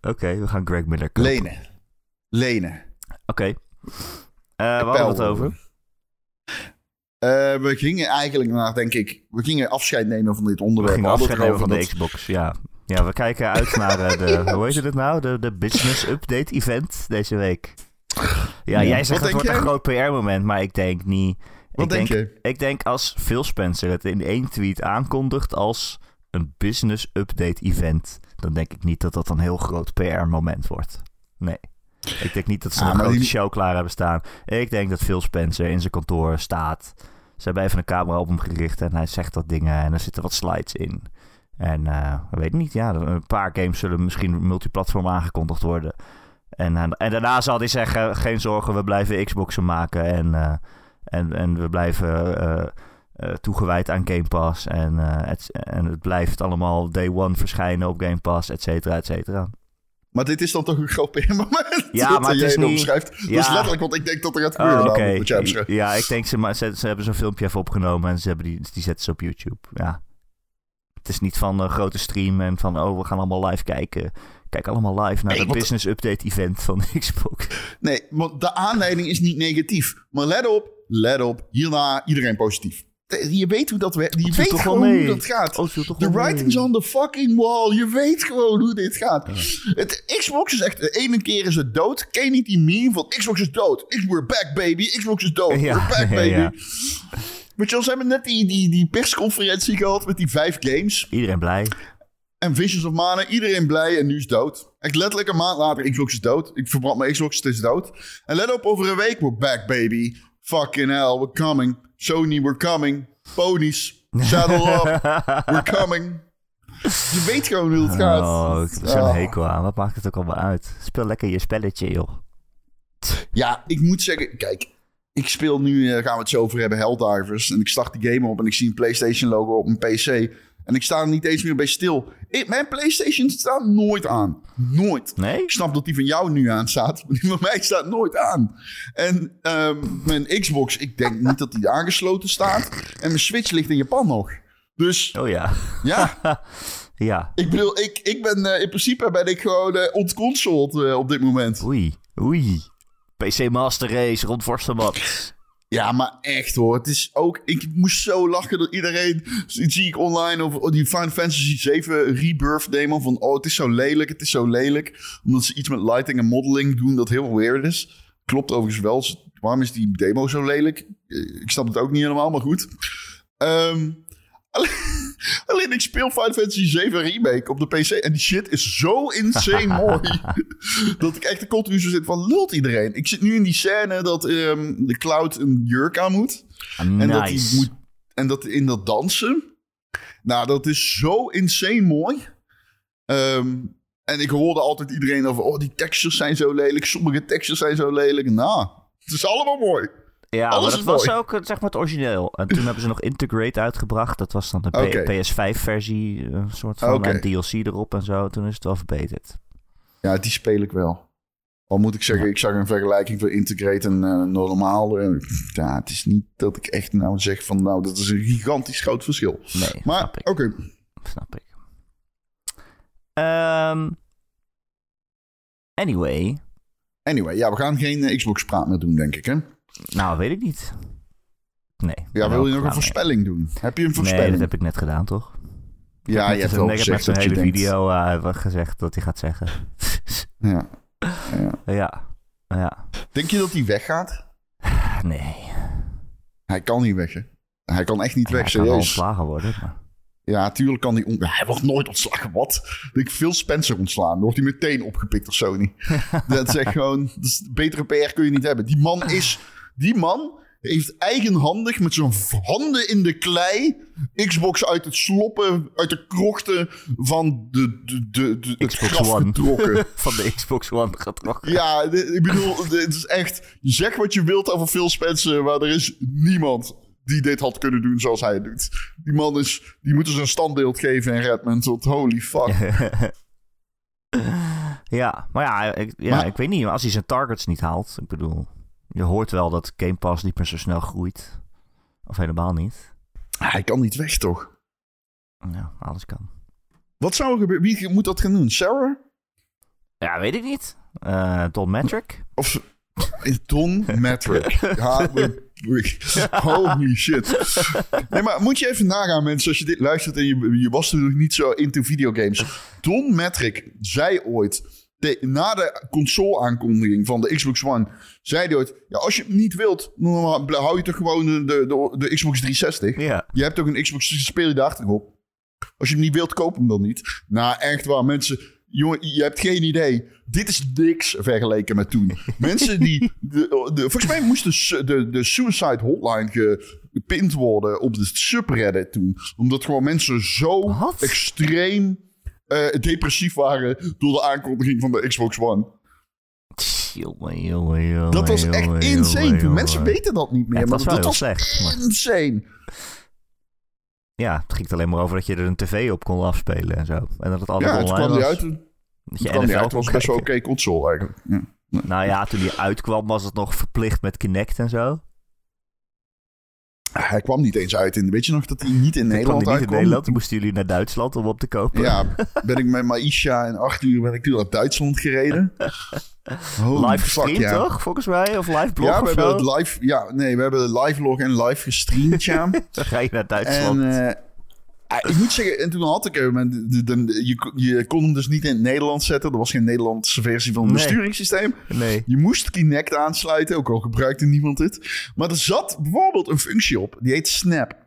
Speaker 2: oké, we gaan Greg Miller kopen.
Speaker 3: Lenen. Lenen.
Speaker 2: Oké. Eh, waar hadden we het over?
Speaker 3: Eh, we gingen eigenlijk naar, denk ik, we gingen afscheid nemen van dit
Speaker 2: We
Speaker 3: onderwerp. We
Speaker 2: afscheid nemen van de Xbox, ja. Ja, we kijken uit naar eh, de, hoe heet het nou? De, de Business Update Event deze week. Ja,
Speaker 3: Ja.
Speaker 2: jij zegt
Speaker 3: Wat
Speaker 2: het wordt een groot PR-moment, maar ik denk niet.
Speaker 3: Wat
Speaker 2: ik
Speaker 3: denk je?
Speaker 2: Ik denk als Phil Spencer het in één tweet aankondigt als een Business Update Event, dan denk ik niet dat dat een heel groot PR-moment wordt. Nee. Ik denk niet dat ze
Speaker 3: Ah,
Speaker 2: een grote
Speaker 3: die-
Speaker 2: show klaar hebben staan. Ik denk dat Phil Spencer in zijn kantoor staat. Ze hebben even een camera op hem gericht en hij zegt wat dingen en er zitten wat slides in. En eh we weten niet, ja, een paar games zullen misschien multiplatform aangekondigd worden. En, eh, en daarna zal hij zeggen, geen zorgen, we blijven Xboxen maken en, eh, en, en we blijven eh, eh, toegewijd aan Game Pass. En, eh, het, en het blijft allemaal day one verschijnen op Game Pass, et cetera, et cetera.
Speaker 3: Maar dit is dan toch een groot PR-moment?
Speaker 2: Ja,
Speaker 3: dat
Speaker 2: maar het is niet-
Speaker 3: omschrijft. Dat is
Speaker 2: Ja.
Speaker 3: letterlijk wat ik denk dat er gaat gebeuren.
Speaker 2: Oh,
Speaker 3: beschrijft.
Speaker 2: Ja, ik denk ze, ze, ze hebben zo'n filmpje even opgenomen en ze hebben die, die zetten ze op YouTube. Ja. Het is niet van een grote stream en van oh, we gaan allemaal live kijken. Kijk allemaal live naar het business update event van Xbox.
Speaker 3: Nee, want de aanleiding is niet negatief. Maar let op, let op. Hierna iedereen positief. Je weet hoe dat werkt. Je
Speaker 2: viel
Speaker 3: weet
Speaker 2: toch
Speaker 3: gewoon
Speaker 2: mee?
Speaker 3: hoe dat gaat.
Speaker 2: Oh, toch
Speaker 3: The
Speaker 2: mee?
Speaker 3: writing's on the fucking wall. Je weet gewoon hoe dit gaat. Het, Xbox is echt... De ene keer is het dood. Ken je niet die meme van Xbox is dood. We're back, baby. Xbox is dood.
Speaker 2: Ja,
Speaker 3: We're back, baby.
Speaker 2: ja.
Speaker 3: Ze hebben net die, die, die persconferentie gehad met die vijf games.
Speaker 2: Iedereen blij.
Speaker 3: En Visions of Mana, iedereen blij en nu is dood. Echt letterlijk een maand later, Xbox is dood. Ik verbrand mijn Xbox, het is dood. En let op, over een week, we're back, baby. Fucking hell, we're coming. Sony, we're coming. Ponies, saddle up, we're coming. Je weet gewoon hoe het gaat.
Speaker 2: Oh, ik heb zo'n
Speaker 3: Oh.
Speaker 2: hekel aan. Wat maakt het ook allemaal uit? Speel lekker je spelletje, joh.
Speaker 3: Ja, ik moet zeggen, kijk. Ik speel nu, eh, gaan we het zo over hebben, Helldivers. En ik start die game op en ik zie een PlayStation logo op mijn PC. En ik sta er niet eens meer bij stil. Ik, mijn PlayStation staat nooit aan. Nooit.
Speaker 2: Nee?
Speaker 3: Ik snap dat die van jou nu aan staat, maar die van mij staat nooit aan. En ehm, mijn Xbox, ik denk niet dat die aangesloten staat. En mijn Switch ligt in Japan nog. Dus
Speaker 2: Oh ja.
Speaker 3: ja,
Speaker 2: ja.
Speaker 3: ik bedoel, ik, ik ben eh, in principe ben ik gewoon ontconsoled eh, op dit moment.
Speaker 2: Oei. Oei. PC Master Race, Ron Forstemans.
Speaker 3: Ja, maar echt hoor. Het is ook. Ik moest zo lachen dat iedereen. Zie ik online over oh, die Final Fantasy 7 Rebirth demo. Van oh, het is zo lelijk. Het is zo lelijk. Omdat ze iets met lighting en modeling doen dat heel weird is. Klopt overigens wel. Waarom is die demo zo lelijk? Ik snap het ook niet helemaal, maar goed. Ehm, alleen, alleen ik speel Final Fantasy 7 Remake op de PC. En die shit is zo insane mooi. dat ik echt de continu zo zit van lult iedereen. Ik zit nu in die scène dat ehm, de Cloud een jurk aan moet. En dat hij moet. En dat in dat dansen. Nou, dat is zo insane mooi. Ehm, en ik hoorde altijd iedereen over. Oh, die textures zijn zo lelijk. Sommige textures zijn zo lelijk. Nou, het is allemaal mooi.
Speaker 2: Ja,
Speaker 3: Alles
Speaker 2: maar dat was
Speaker 3: mooi.
Speaker 2: ook eh, zeg maar het origineel. En toen hebben ze nog Integrate uitgebracht. Dat was dan de P-
Speaker 3: Oké.
Speaker 2: PS5-versie, een soort van en DLC erop en zo. Toen is het wel verbeterd.
Speaker 3: Ja, die speel ik wel. Al moet ik zeggen, ik zag een vergelijking van Integrate en eh, normaal. En, ja, het is niet dat ik echt nou zeg van, nou, dat is een gigantisch groot verschil.
Speaker 2: Nee,
Speaker 3: Maar,
Speaker 2: snap ik.
Speaker 3: oké.
Speaker 2: Snap ik. Ehm, anyway,
Speaker 3: Anyway, ja, we gaan geen eh, Xbox-praat meer doen, denk ik, hè?
Speaker 2: Nou, weet ik niet. Nee.
Speaker 3: Ja, wil je nog een voorspelling doen? Heb je een voorspelling?
Speaker 2: Nee, dat heb ik net gedaan, toch?
Speaker 3: ja, je hebt wel
Speaker 2: ik heb
Speaker 3: gezegd dat je
Speaker 2: hele
Speaker 3: denkt...
Speaker 2: video eh, gezegd dat hij gaat zeggen.
Speaker 3: Ja. ja.
Speaker 2: ja. Ja.
Speaker 3: Denk je dat hij weggaat?
Speaker 2: Nee.
Speaker 3: Hij kan niet weg, hè? Hij kan echt niet weg,
Speaker 2: hij kan
Speaker 3: serieus.
Speaker 2: ontslagen worden. Maar...
Speaker 3: Ja, tuurlijk kan hij... Hij wordt nooit ontslagen. Wat? Ik Phil Spencer ontslaan. Dan wordt hij meteen opgepikt door Sony. dat is echt gewoon... Betere PR kun je niet hebben. Die man is... Die man heeft eigenhandig met zijn handen in de klei... Xbox uit het sloppen, uit de krochten van de, de, de,
Speaker 2: Xbox One.
Speaker 3: getrokken.
Speaker 2: Van de Xbox One getrokken.
Speaker 3: Ja, ik bedoel, het is echt... Zeg wat je wilt over Phil Spencer, maar er is niemand die dit had kunnen doen zoals hij het doet. Die man is... Die moeten ze een standbeeld geven in Redmond, want holy fuck.
Speaker 2: Ja, maar ja, ik, ja
Speaker 3: Maar-
Speaker 2: ik weet niet. Als hij zijn targets niet haalt. Ik bedoel, je hoort wel dat Game Pass niet meer zo snel groeit. Of helemaal niet.
Speaker 3: Hij kan niet weg, toch?
Speaker 2: Ja, alles kan.
Speaker 3: Wat zou er gebeuren? Wie moet dat gaan doen? Sarah?
Speaker 2: Ja, weet ik niet. Eh Don Metric?
Speaker 3: Of Don Matrick? Ja, we- we- holy shit. Nee, maar moet je even nagaan, mensen, als je dit luistert en je, je was natuurlijk niet zo into videogames. Don Matrick zei ooit, de- na de console-aankondiging van de Xbox One, zei hij ooit, ja, als je het niet wilt, dan hou je toch gewoon de, de, de Xbox 360.
Speaker 2: Ja.
Speaker 3: Je hebt ook een Xbox, speel je daar achterop. Als je hem niet wilt, koop hem dan niet. Nou, echt waar, mensen. Jongen, je hebt geen idee. Dit is niks vergeleken met toen. mensen die. De, de, volgens mij moest de, de, de Suicide Hotline gepind worden op de subreddit toen. Omdat gewoon mensen zo
Speaker 2: Wat?
Speaker 3: extreem eh, depressief waren door de aankondiging van de Xbox One.
Speaker 2: Jongen, jongen, jongen.
Speaker 3: Dat was echt
Speaker 2: jongen,
Speaker 3: insane.
Speaker 2: jongen.
Speaker 3: Mensen weten dat niet meer.
Speaker 2: Ja,
Speaker 3: maar
Speaker 2: was
Speaker 3: dat was
Speaker 2: slecht. Maar,
Speaker 3: insane.
Speaker 2: ja, het ging alleen maar over dat je er een tv op kon afspelen en zo. En dat het allemaal
Speaker 3: Ja,
Speaker 2: online
Speaker 3: kwam die
Speaker 2: was.
Speaker 3: uit. Toen
Speaker 2: Dat je
Speaker 3: kwam uit. was best wel oké console eigenlijk. Ja.
Speaker 2: Nou ja, toen die uitkwam was het nog verplicht met Kinect en zo.
Speaker 3: Hij kwam niet eens uit. In, weet je nog dat hij niet in
Speaker 2: kwam
Speaker 3: Nederland
Speaker 2: die niet in? Nederland. Toen moesten jullie naar Duitsland om op te kopen.
Speaker 3: Ja, ben ik met Maisha en Arthur ben ik toen naar Duitsland gereden. Holy
Speaker 2: live
Speaker 3: fuck, ja.
Speaker 2: toch, volgens mij? Of live blog
Speaker 3: Ja, we hebben
Speaker 2: zo?
Speaker 3: het live, ja, nee, we hebben de live log en live gestreamd, ja.
Speaker 2: Dan ga je naar Duitsland.
Speaker 3: en eh, ik moet zeggen, en toen had ik hem, je, kon- je kon hem dus niet in het Nederlands zetten. Er was geen Nederlandse versie van het
Speaker 2: Nee.
Speaker 3: besturingssysteem.
Speaker 2: nee.
Speaker 3: Je moest Kinect aansluiten, ook al gebruikte niemand het. Maar er zat bijvoorbeeld een functie op, die heet Snap.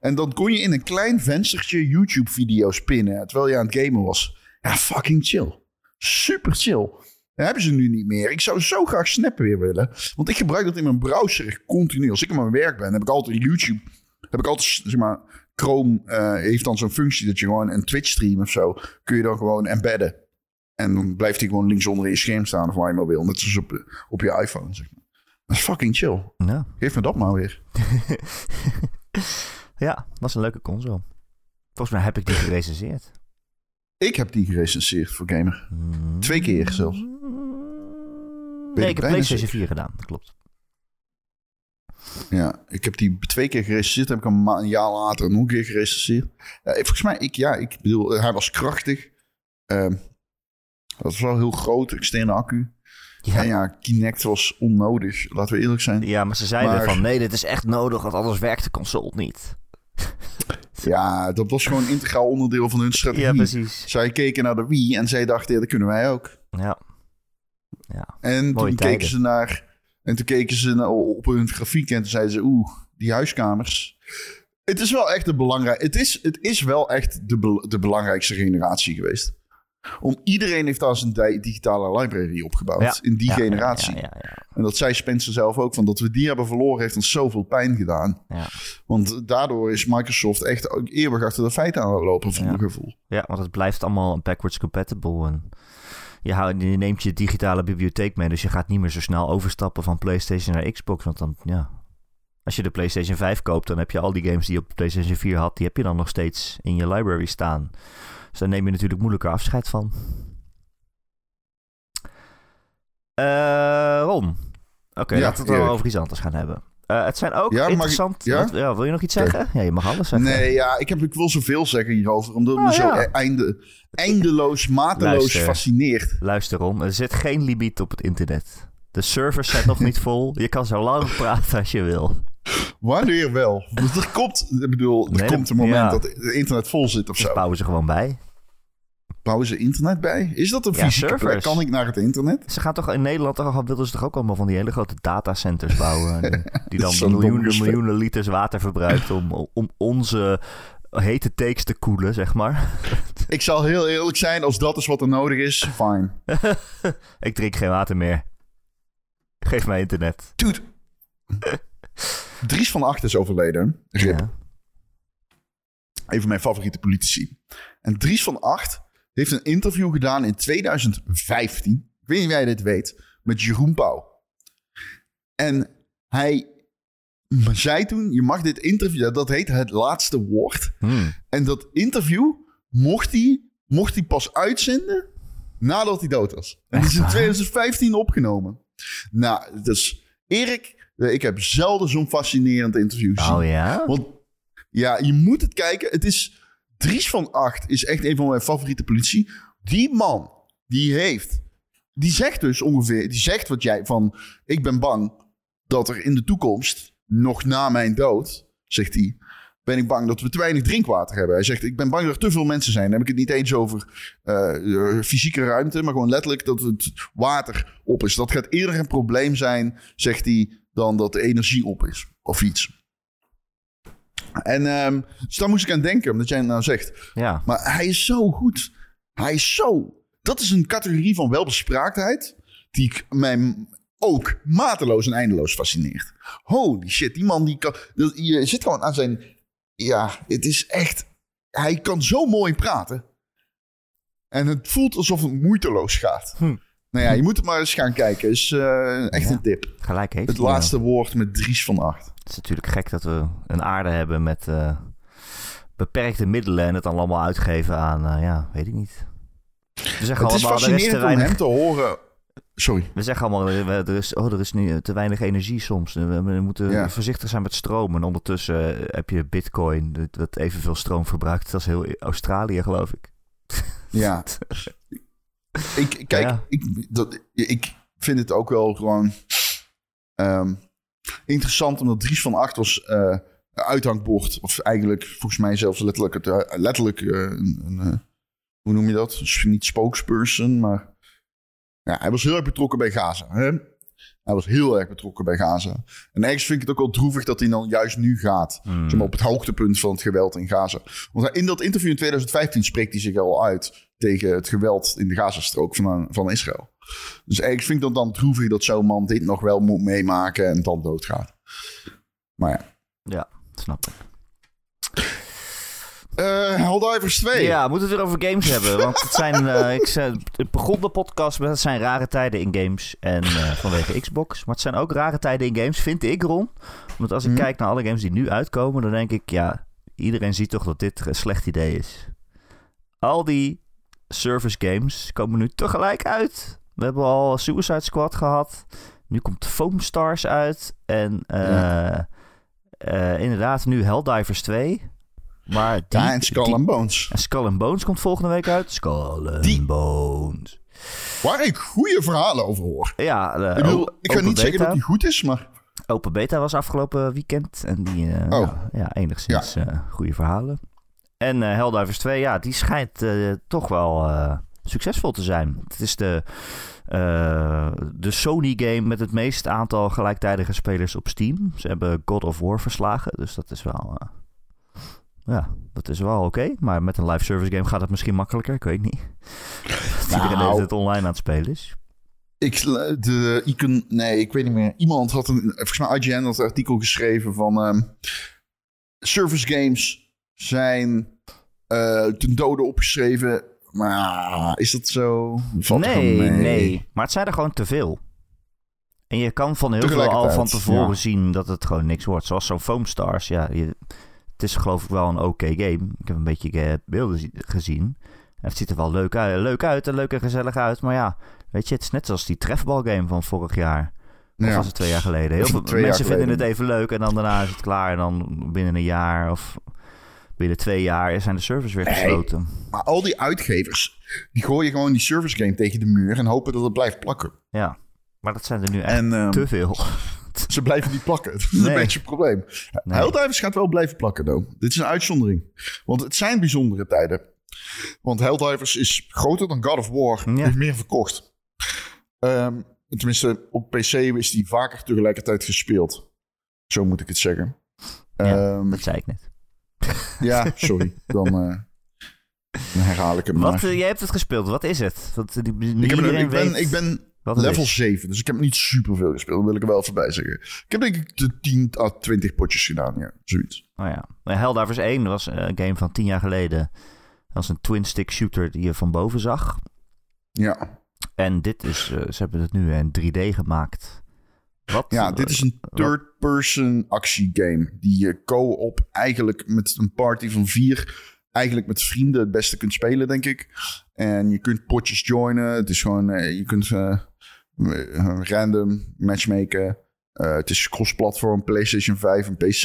Speaker 3: En dan kon je in een klein venstertje YouTube-video's pinnen, terwijl je aan het gamen was. Ja, fucking chill. Super chill. Dat hebben ze nu niet meer. Ik zou zo graag Snap weer willen. Want ik gebruik dat in mijn browser continu. Als ik aan mijn werk ben, heb ik altijd YouTube. Heb ik altijd, zeg maar, Chrome eh, heeft dan zo'n functie dat je gewoon een Twitch stream of zo, kun je dan gewoon embedden. En dan blijft hij gewoon links onder je scherm staan of waar je maar wil. Net zoals op, op je iPhone, zeg maar. Dat is fucking chill.
Speaker 2: Nou,
Speaker 3: Geef me dat maar weer.
Speaker 2: ja, dat is een leuke console. Volgens mij heb ik die gerecenseerd.
Speaker 3: Ik heb die gerecenseerd voor Gamer.
Speaker 2: Hmm.
Speaker 3: Twee keer zelfs.
Speaker 2: Nee,
Speaker 3: ik
Speaker 2: ik heb PlayStation
Speaker 3: zeker.
Speaker 2: 4 gedaan, dat klopt.
Speaker 3: Ja, ik heb die twee keer gerecenseerd. Heb ik een, een jaar later nog een keer gerecenseerd. Ja, volgens mij, ik, ja, ik bedoel, hij was krachtig. Ehm dat was wel heel groot, externe accu.
Speaker 2: Ja.
Speaker 3: En ja, Kinect was onnodig, laten we eerlijk zijn.
Speaker 2: Ja, maar ze zeiden
Speaker 3: Maar-
Speaker 2: van nee, dit is echt nodig, want anders werkt de console niet.
Speaker 3: Ja, dat was gewoon een integraal onderdeel van hun strategie.
Speaker 2: Ja, precies.
Speaker 3: Zij keken naar de Wii en zij dachten, ja, dat kunnen wij ook.
Speaker 2: Ja. Ja.
Speaker 3: En
Speaker 2: Mooie
Speaker 3: toen
Speaker 2: tijden.
Speaker 3: keken ze naar. En toen keken ze naar, op hun grafiek en toen zeiden ze: Oeh, die huiskamers. Het is wel echt de belangrijk. Het is, het is wel echt de, de belangrijkste generatie geweest. Om iedereen heeft daar zijn di- digitale library opgebouwd.
Speaker 2: Ja.
Speaker 3: In die
Speaker 2: Ja,
Speaker 3: generatie.
Speaker 2: Ja, ja, ja,
Speaker 3: En dat zei Spencer zelf ook. Van dat we die hebben verloren heeft ons zoveel pijn gedaan.
Speaker 2: ja.
Speaker 3: Want daardoor is Microsoft echt ook eeuwig achter de feiten aan het lopen, voor
Speaker 2: Ja.
Speaker 3: mijn gevoel.
Speaker 2: Ja, want het blijft allemaal backwards compatible. En je, houdt, je neemt je digitale bibliotheek mee, dus je gaat niet meer zo snel overstappen van PlayStation naar Xbox. Want dan, ja. Als je de PlayStation 5 koopt, dan heb je al die games die je op de PlayStation 4 had, die heb je dan nog steeds in je library staan. Dus daar neem je natuurlijk moeilijker afscheid van. Eh Ron. Oké,
Speaker 3: Ja,
Speaker 2: laten we het
Speaker 3: Erik.
Speaker 2: over iets anders gaan hebben. Eh, het zijn ook
Speaker 3: Ja, mag ik-
Speaker 2: interessant...
Speaker 3: ja?
Speaker 2: Wat- ja, wil je nog iets zeggen? Ja, je mag alles zeggen.
Speaker 3: Nee, ja, ik, heb, ik wil zoveel zeggen hierover. Omdat
Speaker 2: Oh,
Speaker 3: me zo e- einde, eindeloos, mateloos
Speaker 2: Luister.
Speaker 3: fascineert.
Speaker 2: Luister Ron, er zit geen limiet op het internet. De servers zijn nog niet vol. Je kan zo lang praten als je wil.
Speaker 3: Wanneer wel? Want er komt, ik bedoel, er
Speaker 2: Nee,
Speaker 3: komt een moment dat het internet vol zit of
Speaker 2: Dus
Speaker 3: zo.
Speaker 2: bouwen ze gewoon bij.
Speaker 3: Bouwen ze internet bij? Is dat een
Speaker 2: Ja,
Speaker 3: fysieke plek? Kan ik naar het internet?
Speaker 2: Ze gaan toch in Nederland toch al wilden ze toch ook allemaal van die hele grote datacenters bouwen. Die, dan miljoenen, miljoenen liters water verbruikt om, om onze hete takes te koelen, zeg maar.
Speaker 3: Ik zal heel eerlijk zijn, als dat is wat er nodig is, fine.
Speaker 2: Ik drink geen water meer. Geef mij internet.
Speaker 3: Dude. Dries van Acht is overleden. Rip.
Speaker 2: Ja.
Speaker 3: Een van mijn favoriete politici. En Dries van Acht heeft een interview gedaan in 2015. Ik weet niet of jij dit weet. Met Jeroen Pauw. En hij zei toen, je mag dit interview, dat heet het laatste woord.
Speaker 2: Hmm.
Speaker 3: En dat interview mocht hij, mocht hij pas uitzenden nadat hij dood was. En die is in
Speaker 2: waar?
Speaker 3: 2015 opgenomen. Nou, dus Erik, eh, ik heb zelden zo'n fascinerend interview gezien.
Speaker 2: Oh ja?
Speaker 3: Want ja, je moet het kijken. Het is Dries van Acht is echt een van mijn favoriete politici. Die man, die heeft, die zegt dus ongeveer, die zegt wat jij van, ik ben bang dat er in de toekomst, nog na mijn dood, zegt hij, ben ik bang dat we te weinig drinkwater hebben. Hij zegt, ik ben bang dat er te veel mensen zijn. Dan heb ik het niet eens over eh, eh, fysieke ruimte, maar gewoon letterlijk dat het water op is. Dat gaat eerder een probleem zijn, zegt hij, dan dat de energie op is. Of iets. En ehm, dus daar moest ik aan denken, omdat jij het nou zegt.
Speaker 2: Ja.
Speaker 3: Maar hij is zo goed. Hij is zo... Dat is een categorie van welbespraaktheid... die ik mij ook mateloos en eindeloos fascineert. Holy shit, die man die kan... Je zit gewoon aan zijn... Ja, het is echt... Hij kan zo mooi praten. En het voelt alsof het moeiteloos gaat.
Speaker 2: Hm.
Speaker 3: Nou ja, je moet het maar eens gaan kijken. Is eh, echt
Speaker 2: Ja.
Speaker 3: een tip.
Speaker 2: Gelijk heeft
Speaker 3: Het
Speaker 2: hij,
Speaker 3: laatste woord met Dries van Acht.
Speaker 2: Het is natuurlijk gek dat we een aarde hebben met eh, beperkte middelen en het dan allemaal uitgeven aan, eh, ja, weet ik niet. We zeggen
Speaker 3: Het
Speaker 2: allemaal, er is te
Speaker 3: fascinerend om
Speaker 2: weinig
Speaker 3: hem te horen... Sorry.
Speaker 2: We zeggen allemaal, er is, oh, er is nu te weinig energie soms. We, moeten
Speaker 3: Ja.
Speaker 2: voorzichtig zijn met stroom. En ondertussen heb je bitcoin, dat- dat evenveel stroom verbruikt als heel Australië, geloof ik.
Speaker 3: Ja. ik, kijk,
Speaker 2: Ja.
Speaker 3: ik, dat, ik vind het ook wel gewoon ehm, interessant, omdat Dries van Acht was een uithangbord. Of eigenlijk volgens mij zelfs letterlijk, het, eh, letterlijk eh, een, een, hoe noem je dat? Niet spokesperson, maar ja, hij was heel erg betrokken bij Gaza. Hè? Hij was heel erg betrokken bij Gaza. En ergens vind ik het ook wel droevig dat hij dan juist nu gaat.
Speaker 2: Hmm.
Speaker 3: Zeg maar, op het hoogtepunt van het geweld in Gaza. Want in dat interview in 2015 spreekt hij zich al uit tegen het geweld in de Gazastrook van, van Israël. Dus eigenlijk vind ik dat dan droevig dat zo'n man dit nog wel moet meemaken en dan doodgaat. Maar ja.
Speaker 2: Ja, snap ik.
Speaker 3: Helldivers 2.
Speaker 2: Ja, we moeten het weer over games hebben. Want het zijn, eh, ik zei, het begon de podcast met het zijn rare tijden in games. En eh, vanwege Xbox. Maar het zijn ook rare tijden in games, vind ik, Ron. Want als ik
Speaker 3: Hm.
Speaker 2: kijk naar alle games die nu uitkomen, dan denk ik, ja, iedereen ziet toch dat dit een slecht idee is. Al die service games komen nu tegelijk uit. We hebben al Suicide Squad gehad. Nu komt Foam Stars uit. En
Speaker 3: Ja.
Speaker 2: eh, inderdaad, nu Helldivers 2. Maar die,
Speaker 3: Ja, en Skull
Speaker 2: die-
Speaker 3: and Bones.
Speaker 2: en Skull and Bones komt volgende week uit. Skull and
Speaker 3: Die-
Speaker 2: Bones.
Speaker 3: Waar ik goede verhalen over hoor.
Speaker 2: Ja,
Speaker 3: Ik bedoel,
Speaker 2: open-
Speaker 3: ik ga
Speaker 2: open
Speaker 3: niet zeggen
Speaker 2: beta.
Speaker 3: dat die goed is, maar...
Speaker 2: Open beta was afgelopen weekend. En die, eh,
Speaker 3: Oh.
Speaker 2: nou, ja, enigszins eh, goede verhalen. En eh Helldivers 2, ja, die schijnt eh, toch wel eh, succesvol te zijn. Het is de, eh, de Sony-game met het meest aantal gelijktijdige spelers op Steam. Ze hebben God of War verslagen, dus dat is wel... ja, dat is wel oké. Maar met een live service game gaat het misschien makkelijker, ik weet niet. Iedereen
Speaker 3: Nou.
Speaker 2: heeft het online aan het spelen is.
Speaker 3: Ik, de icon, nee, ik weet niet meer. Iemand had een, volgens mij IGN had een artikel geschreven van ehm, service games zijn eh, ten dode opgeschreven. Maar is dat zo? Valt
Speaker 2: nee, nee. Maar het zijn er gewoon te veel. En je kan van heel veel al van tevoren
Speaker 3: ja.
Speaker 2: zien dat het gewoon niks wordt. Zoals zo'n Foam Stars. Ja, je, het is geloof ik wel een oké game. Ik heb een beetje beelden zi- gezien. En het ziet er wel leuk uit, leuk uit en leuk en gezellig uit. Maar ja, weet je, het is net zoals die trefbalgame van vorig jaar. Of
Speaker 3: Ja.
Speaker 2: was het twee jaar geleden? Heel veel mensen vinden
Speaker 3: geleden?
Speaker 2: het even leuk en dan daarna is het klaar. En dan binnen een jaar of binnen twee jaar zijn de servers weer
Speaker 3: Nee.
Speaker 2: gesloten.
Speaker 3: Maar al die uitgevers, die gooien gewoon die service game tegen de muur en hopen dat het blijft plakken.
Speaker 2: Ja, maar dat zijn er nu echt
Speaker 3: En ehm,
Speaker 2: te veel.
Speaker 3: Ze blijven niet plakken. Dat is
Speaker 2: Nee.
Speaker 3: een beetje het probleem.
Speaker 2: Nee.
Speaker 3: Helldivers gaat wel blijven plakken, though. Dit is een uitzondering. Want het zijn bijzondere tijden. Want Helldivers is groter dan God of War.
Speaker 2: Ja.
Speaker 3: Heeft meer verkocht. Ehm, tenminste, op PC is die vaker tegelijkertijd gespeeld. Zo moet ik het zeggen.
Speaker 2: Ja,
Speaker 3: Ehm,
Speaker 2: Dat zei ik net.
Speaker 3: ja, sorry. Dan, eh, dan herhaal ik hem
Speaker 2: Wat,
Speaker 3: maar.
Speaker 2: eh, jij hebt het gespeeld. Wat is het? Want, eh, die,
Speaker 3: Ik, heb,
Speaker 2: iedereen
Speaker 3: ik, ben,
Speaker 2: weet
Speaker 3: ik ben level
Speaker 2: is.
Speaker 3: 7, dus ik heb niet superveel gespeeld. Dat wil ik er wel voorbij zeggen. Ik heb denk ik de 10 à 20 potjes gedaan, ja. Zoiets.
Speaker 2: Oh ja. Eh, Helldivers 1 was eh, een game van tien jaar geleden. Dat was een twin-stick shooter die je van boven zag.
Speaker 3: Ja.
Speaker 2: En dit is, eh, ze hebben het nu in 3D gemaakt. Wat?
Speaker 3: Ja, dit is een third-person actiegame. Die je co-op eigenlijk met een party van vier... eigenlijk met vrienden het beste kunt spelen, denk ik. En je kunt potjes joinen. Het is gewoon... eh, je kunt eh, eh, random matchmaken. Eh, het is cross-platform, PlayStation 5 en PC.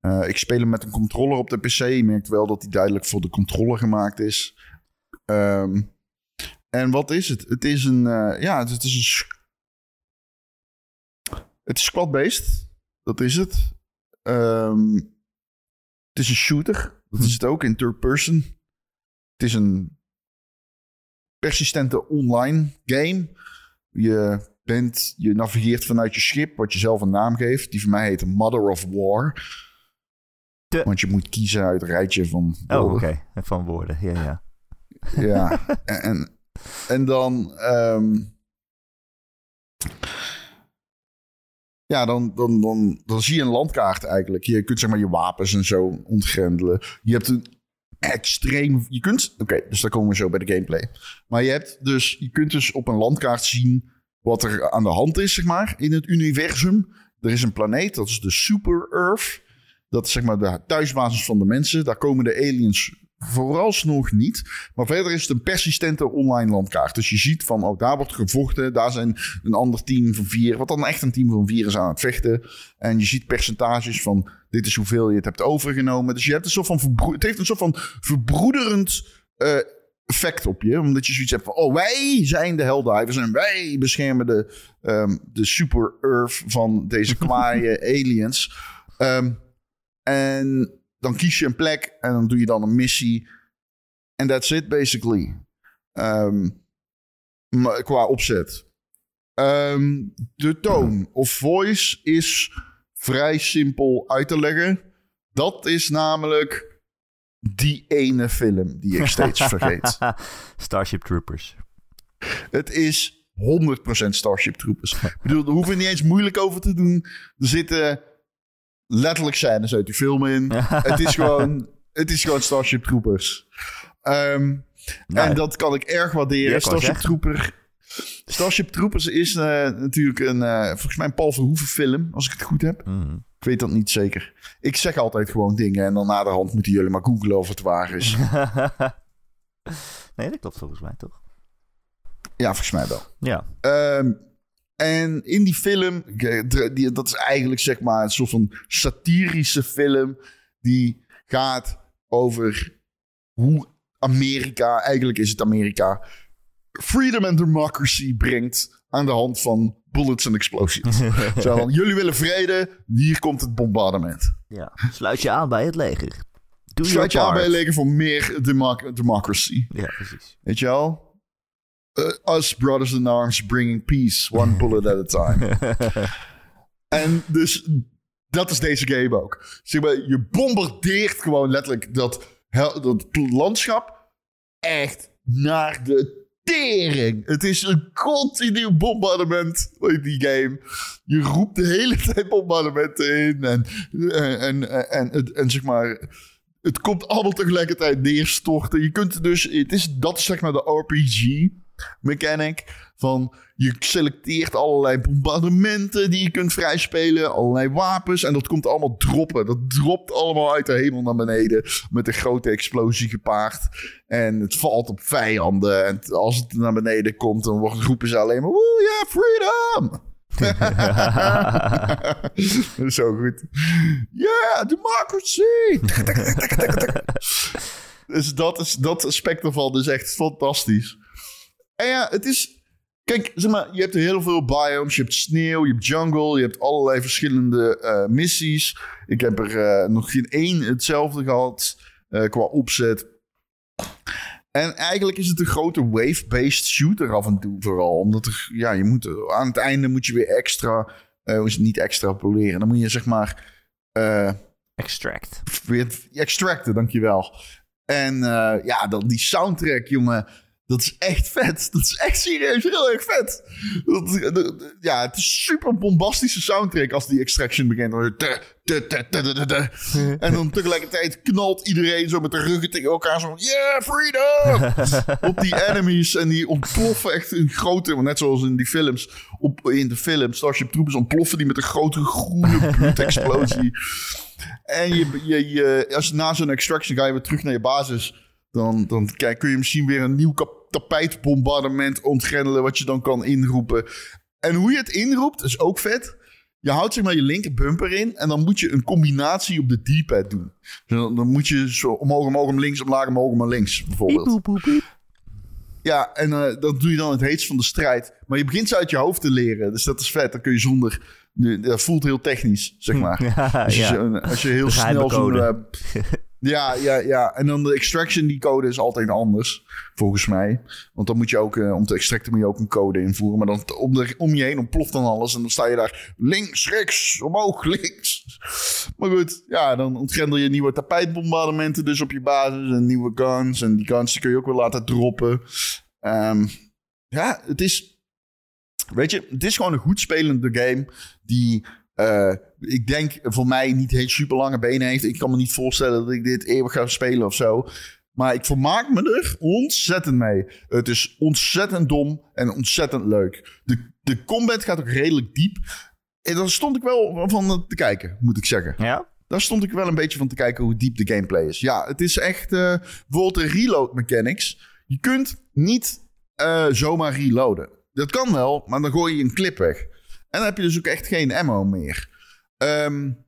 Speaker 3: Eh, ik speel hem met een controller op de PC. Je merkt wel dat hij duidelijk voor de controller gemaakt is. Ehm, en wat is het? Het is een... eh, ja, het, het is een... Het is squad-based. Dat is het. Ehm, het is een shooter. Dat is het ook in third person. Het is een persistente online game. Je bent, je navigeert vanuit je schip, wat je zelf een naam geeft. Die voor mij heet Mother of War.
Speaker 2: De-
Speaker 3: Want je moet kiezen uit een rijtje van.
Speaker 2: Oh, oké.
Speaker 3: woorden.
Speaker 2: Van woorden. Ja, ja.
Speaker 3: Ja. en, en, en dan. ehm, ja, dan, dan, dan, dan zie je een landkaart eigenlijk. Je kunt zeg maar je wapens en zo ontgrendelen. Je hebt een extreem. Je kunt. Oké, dus daar komen we zo bij de gameplay. Maar je hebt dus. Je kunt dus op een landkaart zien. wat er aan de hand is, zeg maar. in het universum. Er is een planeet, dat is de Super Earth. Dat is zeg maar de thuisbasis van de mensen. Daar komen de aliens vooralsnog niet. Maar verder is het een persistente online landkaart. Dus je ziet van, oh, daar wordt gevochten. Daar zijn een ander team van vier. Wat dan echt een team van vier is aan het vechten. En je ziet percentages van, dit is hoeveel je het hebt overgenomen. Dus je hebt een soort van, het heeft een soort van verbroederend eh, effect op je. Omdat je zoiets hebt van, oh, wij zijn de Helldivers. En wij beschermen de, ehm, de super earth van deze kwaaie aliens. Ehm, en dan kies je een plek en dan doe je dan een missie. En that's it, basically. Ehm, qua opzet. Ehm, de toon of voice is vrij simpel uit te leggen. Dat is namelijk die ene film die ik steeds vergeet.
Speaker 2: Starship Troopers.
Speaker 3: Het is 100% Starship Troopers. Ik bedoel, daar hoeven we niet eens moeilijk over te doen. Er zitten letterlijk scènes uit die film in. het, is gewoon, het is gewoon Starship Troopers. Ehm, en dat kan ik erg waarderen. Starship. Trooper. Starship Troopers is eh, natuurlijk een, eh, volgens mij een Paul Verhoeven film, als ik het goed heb.
Speaker 2: mhm.
Speaker 3: Ik weet dat niet zeker. Ik zeg altijd gewoon dingen en dan na de hand moeten jullie maar googlen of het waar is.
Speaker 2: nee, dat klopt volgens mij toch?
Speaker 3: ja, volgens mij wel.
Speaker 2: Ja.
Speaker 3: Ehm, en in die film, eh, dat is eigenlijk zeg maar een soort van satirische film. Die gaat over hoe Amerika, eigenlijk is het Amerika, freedom and democracy brengt aan de hand van bullets en explosies. Zo van, jullie willen vrede, hier komt het bombardement.
Speaker 2: ja. Sluit je aan bij het leger. Doe
Speaker 3: Sluit je aan bij het leger voor meer democ- democracy.
Speaker 2: Ja, precies.
Speaker 3: Weet je wel? Uh, us brothers in arms bringing peace, one bullet at a time. en dus dat is deze game ook. Zeg maar, je bombardeert gewoon letterlijk dat, landschap echt naar de tering. Het is een continu bombardement in die game. Je roept de hele tijd bombardementen in. En, en, en, en, en, en zeg maar het komt allemaal tegelijkertijd neerstorten. Je kunt dus, het is, dat is zeg maar de RPG mechanic. Van je selecteert allerlei bombardementen die je kunt vrijspelen, allerlei wapens. En dat komt allemaal droppen. Dat dropt allemaal uit de hemel naar beneden. Met een grote explosie gepaard. En het valt op vijanden. En als het naar beneden komt, dan roepen ze alleen maar: Oeh ja, freedom! Zo goed. Yeah, democracy! dus dat, is, dat aspect ervan is echt fantastisch. En ja, het is... Kijk, zeg maar, je hebt heel veel biomes. Je hebt sneeuw, je hebt jungle, je hebt allerlei verschillende eh, missies. Ik heb er eh, nog geen één hetzelfde gehad eh, qua opzet. En eigenlijk is het een grote wave-based shooter af en toe vooral. Omdat er, ja, je moet, aan het einde moet je weer extra, is het niet extrapoleren. Dan moet je zeg maar...
Speaker 2: Extract.
Speaker 3: Weer extracten, dankjewel. En ja, dan die soundtrack, jongen. Dat is echt vet. Dat is echt serieus heel erg vet. Dat, ja, het is super bombastische soundtrack als die extraction begint. En dan tegelijkertijd knalt iedereen zo met de ruggen tegen elkaar. Zo yeah, freedom! op die enemies. En die ontploffen echt in grote... Net zoals in die films. Op, in de films, Starship Troopers ontploffen die met een grote groene bloedexplosie. en je, je, je, als na zo'n extraction ga je weer terug naar je basis... Dan, dan kijk, kun je misschien weer een nieuw tapijtbombardement ontgrendelen, wat je dan kan inroepen. En hoe je het inroept is ook vet. Je houdt zeg maar je linker bumper in en dan moet je een combinatie op de D-pad doen. Dan, dan, moet je zo omhoog, omhoog, om links, omlaag, omhoog, omhoog, links bijvoorbeeld. Ja, en uh, dat doe je dan het heetst van de strijd. Maar je begint ze uit je hoofd te leren, dus dat is vet. Dan kun je zonder... Dat voelt heel technisch, zeg maar.
Speaker 2: Ja,
Speaker 3: als, je,
Speaker 2: ja.
Speaker 3: als je heel snel zo'n... Uh, ja, ja, ja. En dan de extraction, die code is altijd anders, volgens mij. Want dan moet je ook, uh, om te extracten moet je ook een code invoeren. Maar dan om, om je heen ontploft dan alles. En dan sta je daar links, rechts, omhoog, links. Maar goed, ja, dan ontgrendel je nieuwe tapijtbombardementen dus op je basis. En nieuwe guns. En die guns kun je ook weer laten droppen. Um, ja, het is... Weet je, het is gewoon een goed spelende game die... Uh, ik denk voor mij niet heel super lange benen heeft. Ik kan me niet voorstellen dat ik dit eeuwig ga spelen of zo. Maar ik vermaak me er ontzettend mee. Het is ontzettend dom en ontzettend leuk. De, de combat gaat ook redelijk diep. En daar stond ik wel van te kijken, moet ik zeggen.
Speaker 2: Ja?
Speaker 3: Daar stond ik wel een beetje van te kijken hoe diep de gameplay is. Ja, het is echt uh, bijvoorbeeld de reload mechanics. Je kunt niet uh, zomaar reloaden. Dat kan wel, maar dan gooi je een clip weg. En dan heb je dus ook echt geen ammo meer. Um,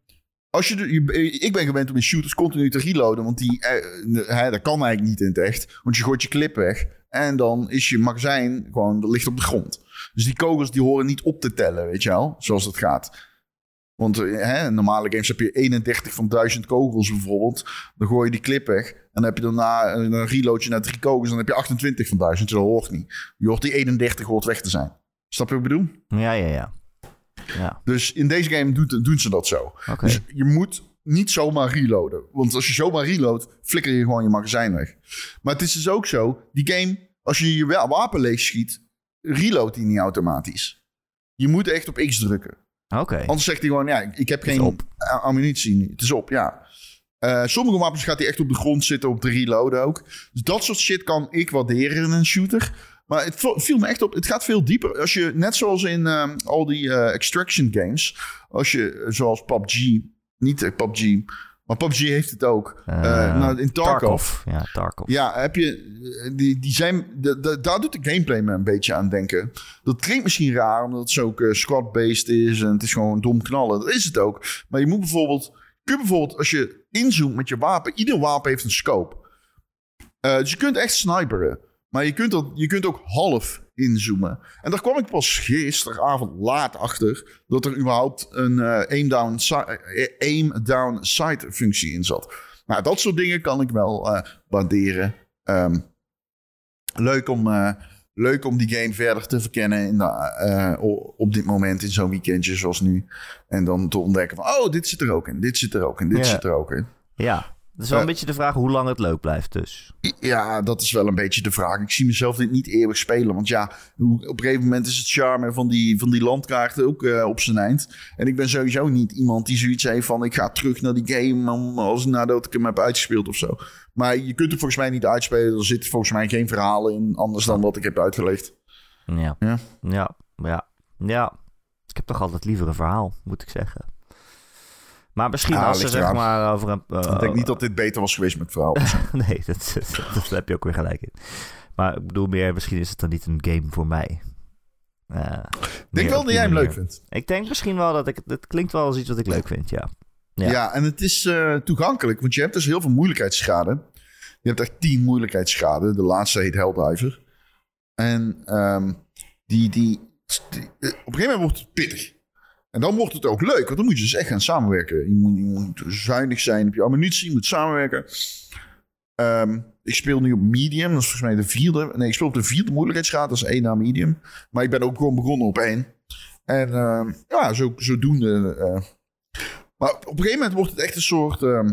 Speaker 3: als je, je, ik ben gewend om in shooters continu te reloaden, want die, uh, dat kan eigenlijk niet in het echt. Want je gooit je clip weg en dan is je magazijn gewoon, ligt op de grond. Dus die kogels die horen niet op te tellen, weet je wel, zoals het gaat. Want hè, in normale games heb je 31 van 1000 kogels bijvoorbeeld. Dan gooi je die clip weg. En dan heb je daarna een reload je naar drie kogels. Dan heb je 28 van 1000. Dat hoort niet. Je hoort die 31 hoort weg te zijn. Snap je wat ik bedoel?
Speaker 2: Ja, ja, ja. Ja.
Speaker 3: Dus in deze game doen, doen ze dat zo.
Speaker 2: Okay.
Speaker 3: Dus je moet niet zomaar reloaden. Want als je zomaar reloadt, flikker je gewoon je magazijn weg. Maar het is dus ook zo, die game, als je je wapen leeg schiet, reloadt die niet automatisch. Je moet echt op X drukken.
Speaker 2: Oké. Okay.
Speaker 3: Anders zegt hij gewoon, ja, ik heb geen ammunitie. Het is op, ja. Uh, sommige wapens gaat hij echt op de grond zitten, op de reload ook. Dus dat soort shit kan ik waarderen in een shooter. Maar het viel me echt op, het gaat veel dieper. Als je, net zoals in uh, al die uh, extraction games, als je, zoals PUBG, niet PUBG, maar PUBG heeft het ook. Uh, nou, in Tarkov.
Speaker 2: Tarkov. Ja, Tarkov.
Speaker 3: Ja, heb je, die, die zijn, de, de, daar doet de gameplay me een beetje aan denken. Dat klinkt misschien raar, omdat het zo ook squad-based is en het is gewoon dom knallen. Dat is het ook. Maar je moet bijvoorbeeld, kun je bijvoorbeeld, als je inzoomt met je wapen, ieder wapen heeft een scope. Dus je kunt echt sniperen. Maar je kunt, dat, je kunt ook half inzoomen. En daar kwam ik pas gisteravond laat achter dat er überhaupt een uh, aim, down aim down sight functie in zat. Nou, dat soort dingen kan ik wel uh, waarderen. Um, leuk, om, uh, leuk om die game verder te verkennen in de, op dit moment in zo'n weekendje zoals nu. En dan te ontdekken van, oh, dit zit er ook in, dit zit er ook in, dit zit er ook in.
Speaker 2: Ja, dat is wel een
Speaker 3: Uh,
Speaker 2: beetje de vraag hoe lang het leuk blijft dus.
Speaker 3: Ja, dat is wel een beetje de vraag. Ik zie mezelf dit niet eeuwig spelen. Want ja, op een gegeven moment is het charme van die, van die landkaarten ook eh, op zijn eind. En ik ben sowieso niet iemand die zoiets heeft van... ik ga terug naar die game om, als, nadat ik hem heb uitgespeeld of zo. Maar je kunt het volgens mij niet uitspelen. Er zit volgens mij geen verhaal in, anders dan wat ik heb uitgelegd.
Speaker 2: Ja.
Speaker 3: Ja.
Speaker 2: Ja, ja. Ja. Ik heb toch altijd liever een verhaal, moet ik zeggen. Maar misschien
Speaker 3: Ah,
Speaker 2: als ze zeg maar over een... eh,
Speaker 3: ik denk niet dat dit beter was geweest met verhaal.
Speaker 2: nee, dat, dat, dat heb je ook weer gelijk in. Maar ik bedoel meer, misschien is het dan niet een game voor mij. eh,
Speaker 3: Ik denk wel dat jij hem
Speaker 2: manier.
Speaker 3: leuk vindt.
Speaker 2: Ik denk misschien wel dat ik... Het klinkt wel als iets wat ik leuk vind, ja.
Speaker 3: Ja,
Speaker 2: Ja.
Speaker 3: en het is eh, toegankelijk, want je hebt dus heel veel moeilijkheidsgraden. Je hebt echt tien moeilijkheidsgraden. De laatste heet Helldiver. En ehm, die, die, die- eh, op een gegeven moment wordt het pittig. En dan wordt het ook leuk, want dan moet je dus echt gaan samenwerken. Je moet, je moet zuinig zijn op je ammunitie, je moet samenwerken. Ehm, ik speel nu op medium, dat is volgens mij de vierde. Nee, ik speel op de vierde moeilijkheidsgraad, dat is één na medium. Maar ik ben ook gewoon begonnen op één. En ehm, ja, zo, zodoende. eh maar op een gegeven moment wordt het echt een soort ehm,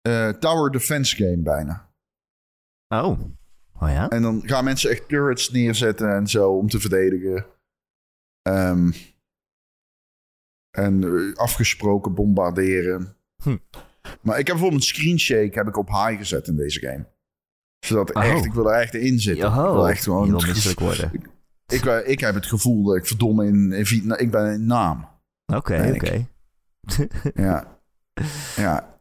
Speaker 3: eh, tower defense game bijna.
Speaker 2: Oh. Oh ja?
Speaker 3: En dan gaan mensen echt turrets neerzetten en zo om te verdedigen. Ehm, en eh, afgesproken bombarderen.
Speaker 2: Hm.
Speaker 3: Maar ik heb bijvoorbeeld een screen shake heb ik op high gezet in deze game. Zodat
Speaker 2: Oh.
Speaker 3: echt, ik wil er echt in zitten. Ik wil echt gewoon
Speaker 2: misselijk worden.
Speaker 3: ik, eh, ik heb het gevoel dat ik verdomme in, in Vietnam... Ik ben een naam.
Speaker 2: Oké, oké.
Speaker 3: Ja. ja.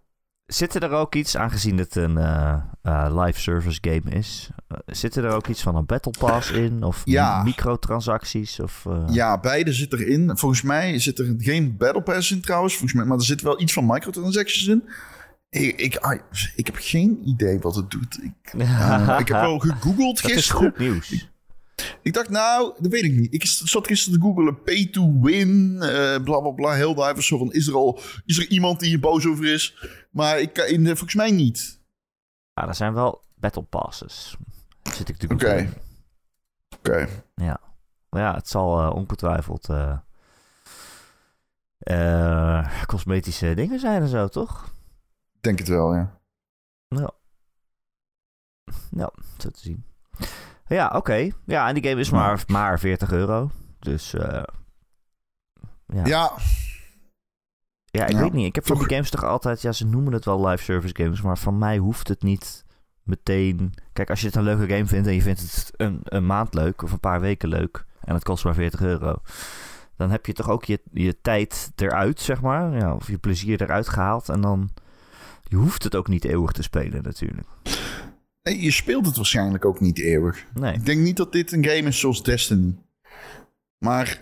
Speaker 2: Zit er ook iets, aangezien het een eh, eh, live service game is, eh, zit er ook iets van een battle pass in? Of
Speaker 3: Ja.
Speaker 2: microtransacties? Of,
Speaker 3: Ja, beide zit erin. Volgens mij zit er geen Battle Pass in trouwens. Volgens mij, maar er zit wel iets van microtransactions in. Ik, ik, ah, ik heb geen idee wat het doet. Ik, ik heb wel gegoogeld
Speaker 2: Dat is
Speaker 3: gisteren.
Speaker 2: goed nieuws.
Speaker 3: Ik dacht, nou, dat weet ik niet. Ik zat gisteren te googelen. Pay to win. eh bla bla bla. Heel duivels. Zo van, is er al is er iemand die hier boos over is? Maar ik, kan- in, de- volgens mij niet.
Speaker 2: Ja, er zijn wel battle passes. Zit ik te
Speaker 3: Oké.
Speaker 2: googlen.
Speaker 3: Oké.
Speaker 2: Maar ja, het zal eh, ongetwijfeld eh, eh, cosmetische dingen zijn en zo, toch?
Speaker 3: Denk het wel, ja.
Speaker 2: Ja. Ja, zo te zien. Ja, oké. Ja, en die game is maar, maar 40 euro. Dus eh, ja.
Speaker 3: Ja,
Speaker 2: Ja, ik
Speaker 3: Ja,
Speaker 2: weet niet. Ik heb van die games toch altijd... Ja, ze noemen het wel live service games, maar van mij hoeft het niet meteen... Kijk, als je het een leuke game vindt en je vindt het een, een maand leuk of een paar weken leuk en het kost maar 40 euro, dan heb je toch ook je, je tijd eruit, zeg maar. Ja, of je plezier eruit gehaald en dan... Je hoeft het ook niet eeuwig te spelen natuurlijk.
Speaker 3: Nee, je speelt het waarschijnlijk ook niet eeuwig.
Speaker 2: Nee.
Speaker 3: Ik denk niet dat dit een game is zoals Destiny. Maar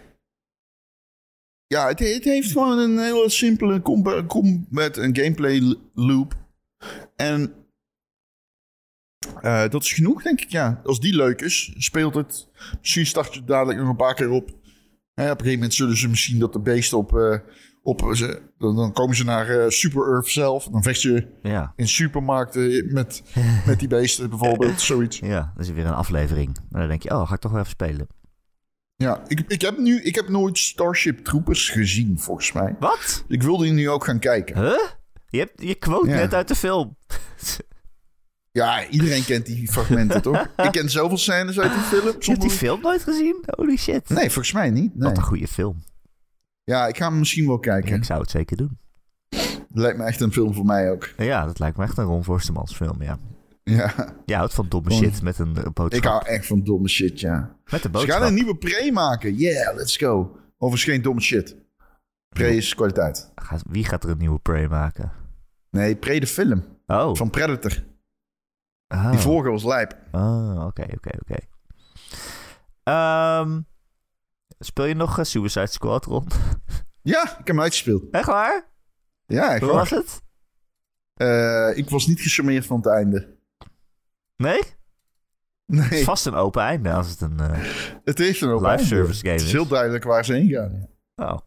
Speaker 3: ja, het, het heeft gewoon een hele simpele combat, combat en gameplay loop. En eh, dat is genoeg, denk ik, ja. Als die leuk is, speelt het. Misschien start je dadelijk nog een paar keer op. Op een gegeven moment zullen ze misschien dat de beesten op... eh, op ze, dan, komen ze naar eh, Super Earth zelf. Dan vecht je
Speaker 2: Ja.
Speaker 3: in supermarkten met, met die beesten bijvoorbeeld, zoiets.
Speaker 2: Ja, dan is er weer een aflevering. En dan denk je, oh, ga ik toch wel even spelen.
Speaker 3: Ja, ik, ik, heb nu, ik heb nooit Starship Troopers gezien, volgens mij.
Speaker 2: Wat?
Speaker 3: Ik wilde die nu ook gaan kijken.
Speaker 2: Huh? Je, hebt, je quote
Speaker 3: Ja.
Speaker 2: net uit de film.
Speaker 3: Ja, iedereen kent die fragmenten, toch? Ik ken zoveel scènes uit die film.
Speaker 2: Je hebt die film nooit gezien? Holy shit.
Speaker 3: Nee, volgens mij niet. Nee.
Speaker 2: Wat een goede film.
Speaker 3: Ja, ik ga hem misschien wel kijken.
Speaker 2: Ik zou het zeker doen.
Speaker 3: Lijkt me echt een film voor mij ook.
Speaker 2: Ja, dat lijkt me echt een Ron Forstemans film, ja.
Speaker 3: Ja,
Speaker 2: Je houdt van domme shit met een eh, boodschap.
Speaker 3: ik hou echt van domme shit, ja.
Speaker 2: Met de
Speaker 3: Ze
Speaker 2: boodschap.
Speaker 3: gaan een nieuwe Prey maken. Yeah, let's go. Overigens geen domme shit. Prey is kwaliteit.
Speaker 2: Gaat- Wie gaat er een nieuwe Prey maken?
Speaker 3: Nee, Prey de film.
Speaker 2: Oh.
Speaker 3: Van Predator.
Speaker 2: Ah.
Speaker 3: Die vorige was lijp.
Speaker 2: Oh, oké, oké, oké. Ehm, speel je nog eh, Suicide Squad rond?
Speaker 3: Ja, ik heb hem uitgespeeld.
Speaker 2: Echt waar?
Speaker 3: Ja, echt
Speaker 2: Hoe was het?
Speaker 3: Eh, ik was niet gecharmeerd van het einde.
Speaker 2: Nee? Het is
Speaker 3: Nee,
Speaker 2: vast een open einde als het een... eh,
Speaker 3: het heeft een open
Speaker 2: live
Speaker 3: einde.
Speaker 2: service game
Speaker 3: Het is
Speaker 2: is.
Speaker 3: heel duidelijk waar ze heen gaan. ja.
Speaker 2: Oh,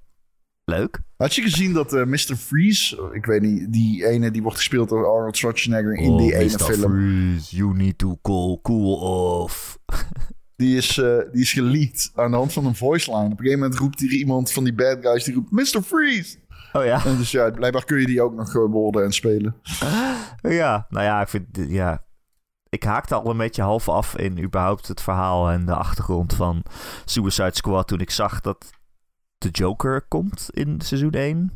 Speaker 2: leuk.
Speaker 3: Had je gezien dat Mr. Freeze, ik weet niet, die ene die wordt gespeeld door Arnold Schwarzenegger in
Speaker 2: Oh,
Speaker 3: die ene
Speaker 2: Mr.
Speaker 3: film,
Speaker 2: Freeze, you need to cool, cool off.
Speaker 3: die is, eh, die is geleakt aan de hand van een voice line. Op een gegeven moment roept hier iemand van die bad guys, die roept Mr. Freeze.
Speaker 2: Oh ja?
Speaker 3: En dus ja, blijkbaar kun je die ook nog eh, worden en spelen.
Speaker 2: Ja, nou ja, ik vind... Ja, ik haakte al een beetje half af in überhaupt het verhaal en de achtergrond van Suicide Squad toen ik zag dat de Joker komt in seizoen 1.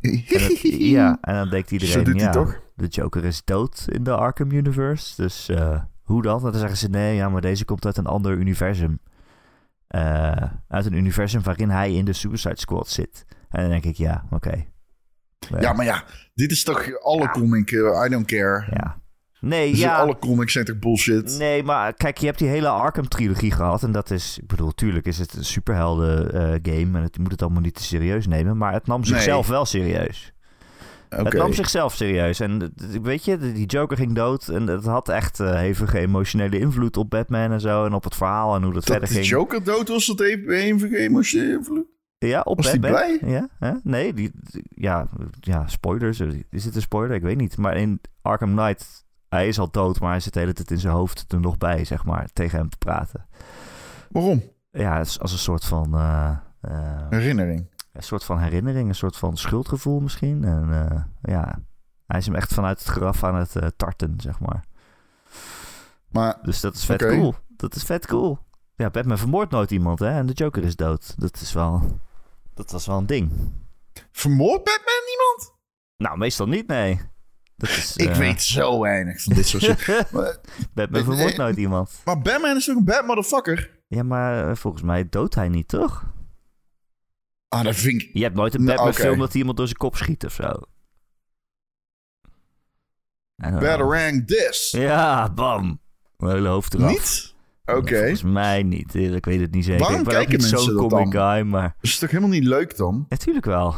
Speaker 2: En ja, en dan denkt iedereen, ja,
Speaker 3: toch?
Speaker 2: de Joker is dood in de Arkham Universe. Dus eh, hoe dan? En dan zeggen ze, nee, ja, maar deze komt uit een ander universum. Eh, uit een universum waarin hij in de Suicide Squad zit. En dan denk ik, ja, oké.
Speaker 3: Ja, maar ja, dit is toch alle
Speaker 2: Ja.
Speaker 3: comic, eh, I don't care.
Speaker 2: Ja, Nee,
Speaker 3: Dus
Speaker 2: ja.
Speaker 3: alle comics zijn toch bullshit?
Speaker 2: Nee, maar kijk, je hebt die hele Arkham-trilogie gehad. En dat is, ik bedoel, tuurlijk is het een superhelden-game. en het, je moet het allemaal niet te serieus nemen. Maar het nam zichzelf wel serieus. Het nam zichzelf serieus. En eh, weet je, die Joker ging dood. En het had echt eh, hevige emotionele invloed op Batman en zo. En op het verhaal en hoe dat,
Speaker 3: Dat
Speaker 2: verder ging.
Speaker 3: Joker dood was, dat even even emotioneel invloed?
Speaker 2: Ja, op
Speaker 3: Was
Speaker 2: Batman.
Speaker 3: blij?
Speaker 2: Ja, hè? nee, die, ja, ja, spoilers. Is het een spoiler? Ik weet niet. Maar in Arkham Knight, hij is al dood, maar hij zit de hele tijd in zijn hoofd er nog bij, zeg maar, tegen hem te praten.
Speaker 3: Waarom?
Speaker 2: Ja, als een soort van, eh, eh,
Speaker 3: Herinnering.
Speaker 2: Een soort van herinnering, een soort van schuldgevoel misschien. En eh, ja, hij is hem echt vanuit het graf aan het eh, tarten, zeg maar.
Speaker 3: Maar
Speaker 2: Dus dat is vet cool. Dat is vet cool. Ja, Batman vermoordt nooit iemand, hè? En de Joker is dood. Dat is wel... Dat was wel een ding.
Speaker 3: vermoordt Batman niemand?
Speaker 2: Nou, meestal niet, nee. Dat is,
Speaker 3: Ik
Speaker 2: eh,
Speaker 3: weet zo weinig van dit soort shit.
Speaker 2: Batman vermoordt nooit iemand.
Speaker 3: maar Batman is toch een bad motherfucker?
Speaker 2: Ja, maar volgens mij doodt hij niet, toch?
Speaker 3: Ah, dat vind ik...
Speaker 2: Je hebt nooit een
Speaker 3: Nou,
Speaker 2: Batman-film dat iemand door zijn kop schiet of zo.
Speaker 3: Batarang this.
Speaker 2: Ja, bam. Mijn hele hoofd eraf.
Speaker 3: Niet? Oké.
Speaker 2: Volgens mij niet. Ik weet het niet zeker.
Speaker 3: Waarom
Speaker 2: ik ben
Speaker 3: kijken
Speaker 2: niet
Speaker 3: mensen
Speaker 2: zo'n comic
Speaker 3: dan?
Speaker 2: guy, maar...
Speaker 3: Is toch helemaal niet leuk dan?
Speaker 2: Natuurlijk wel.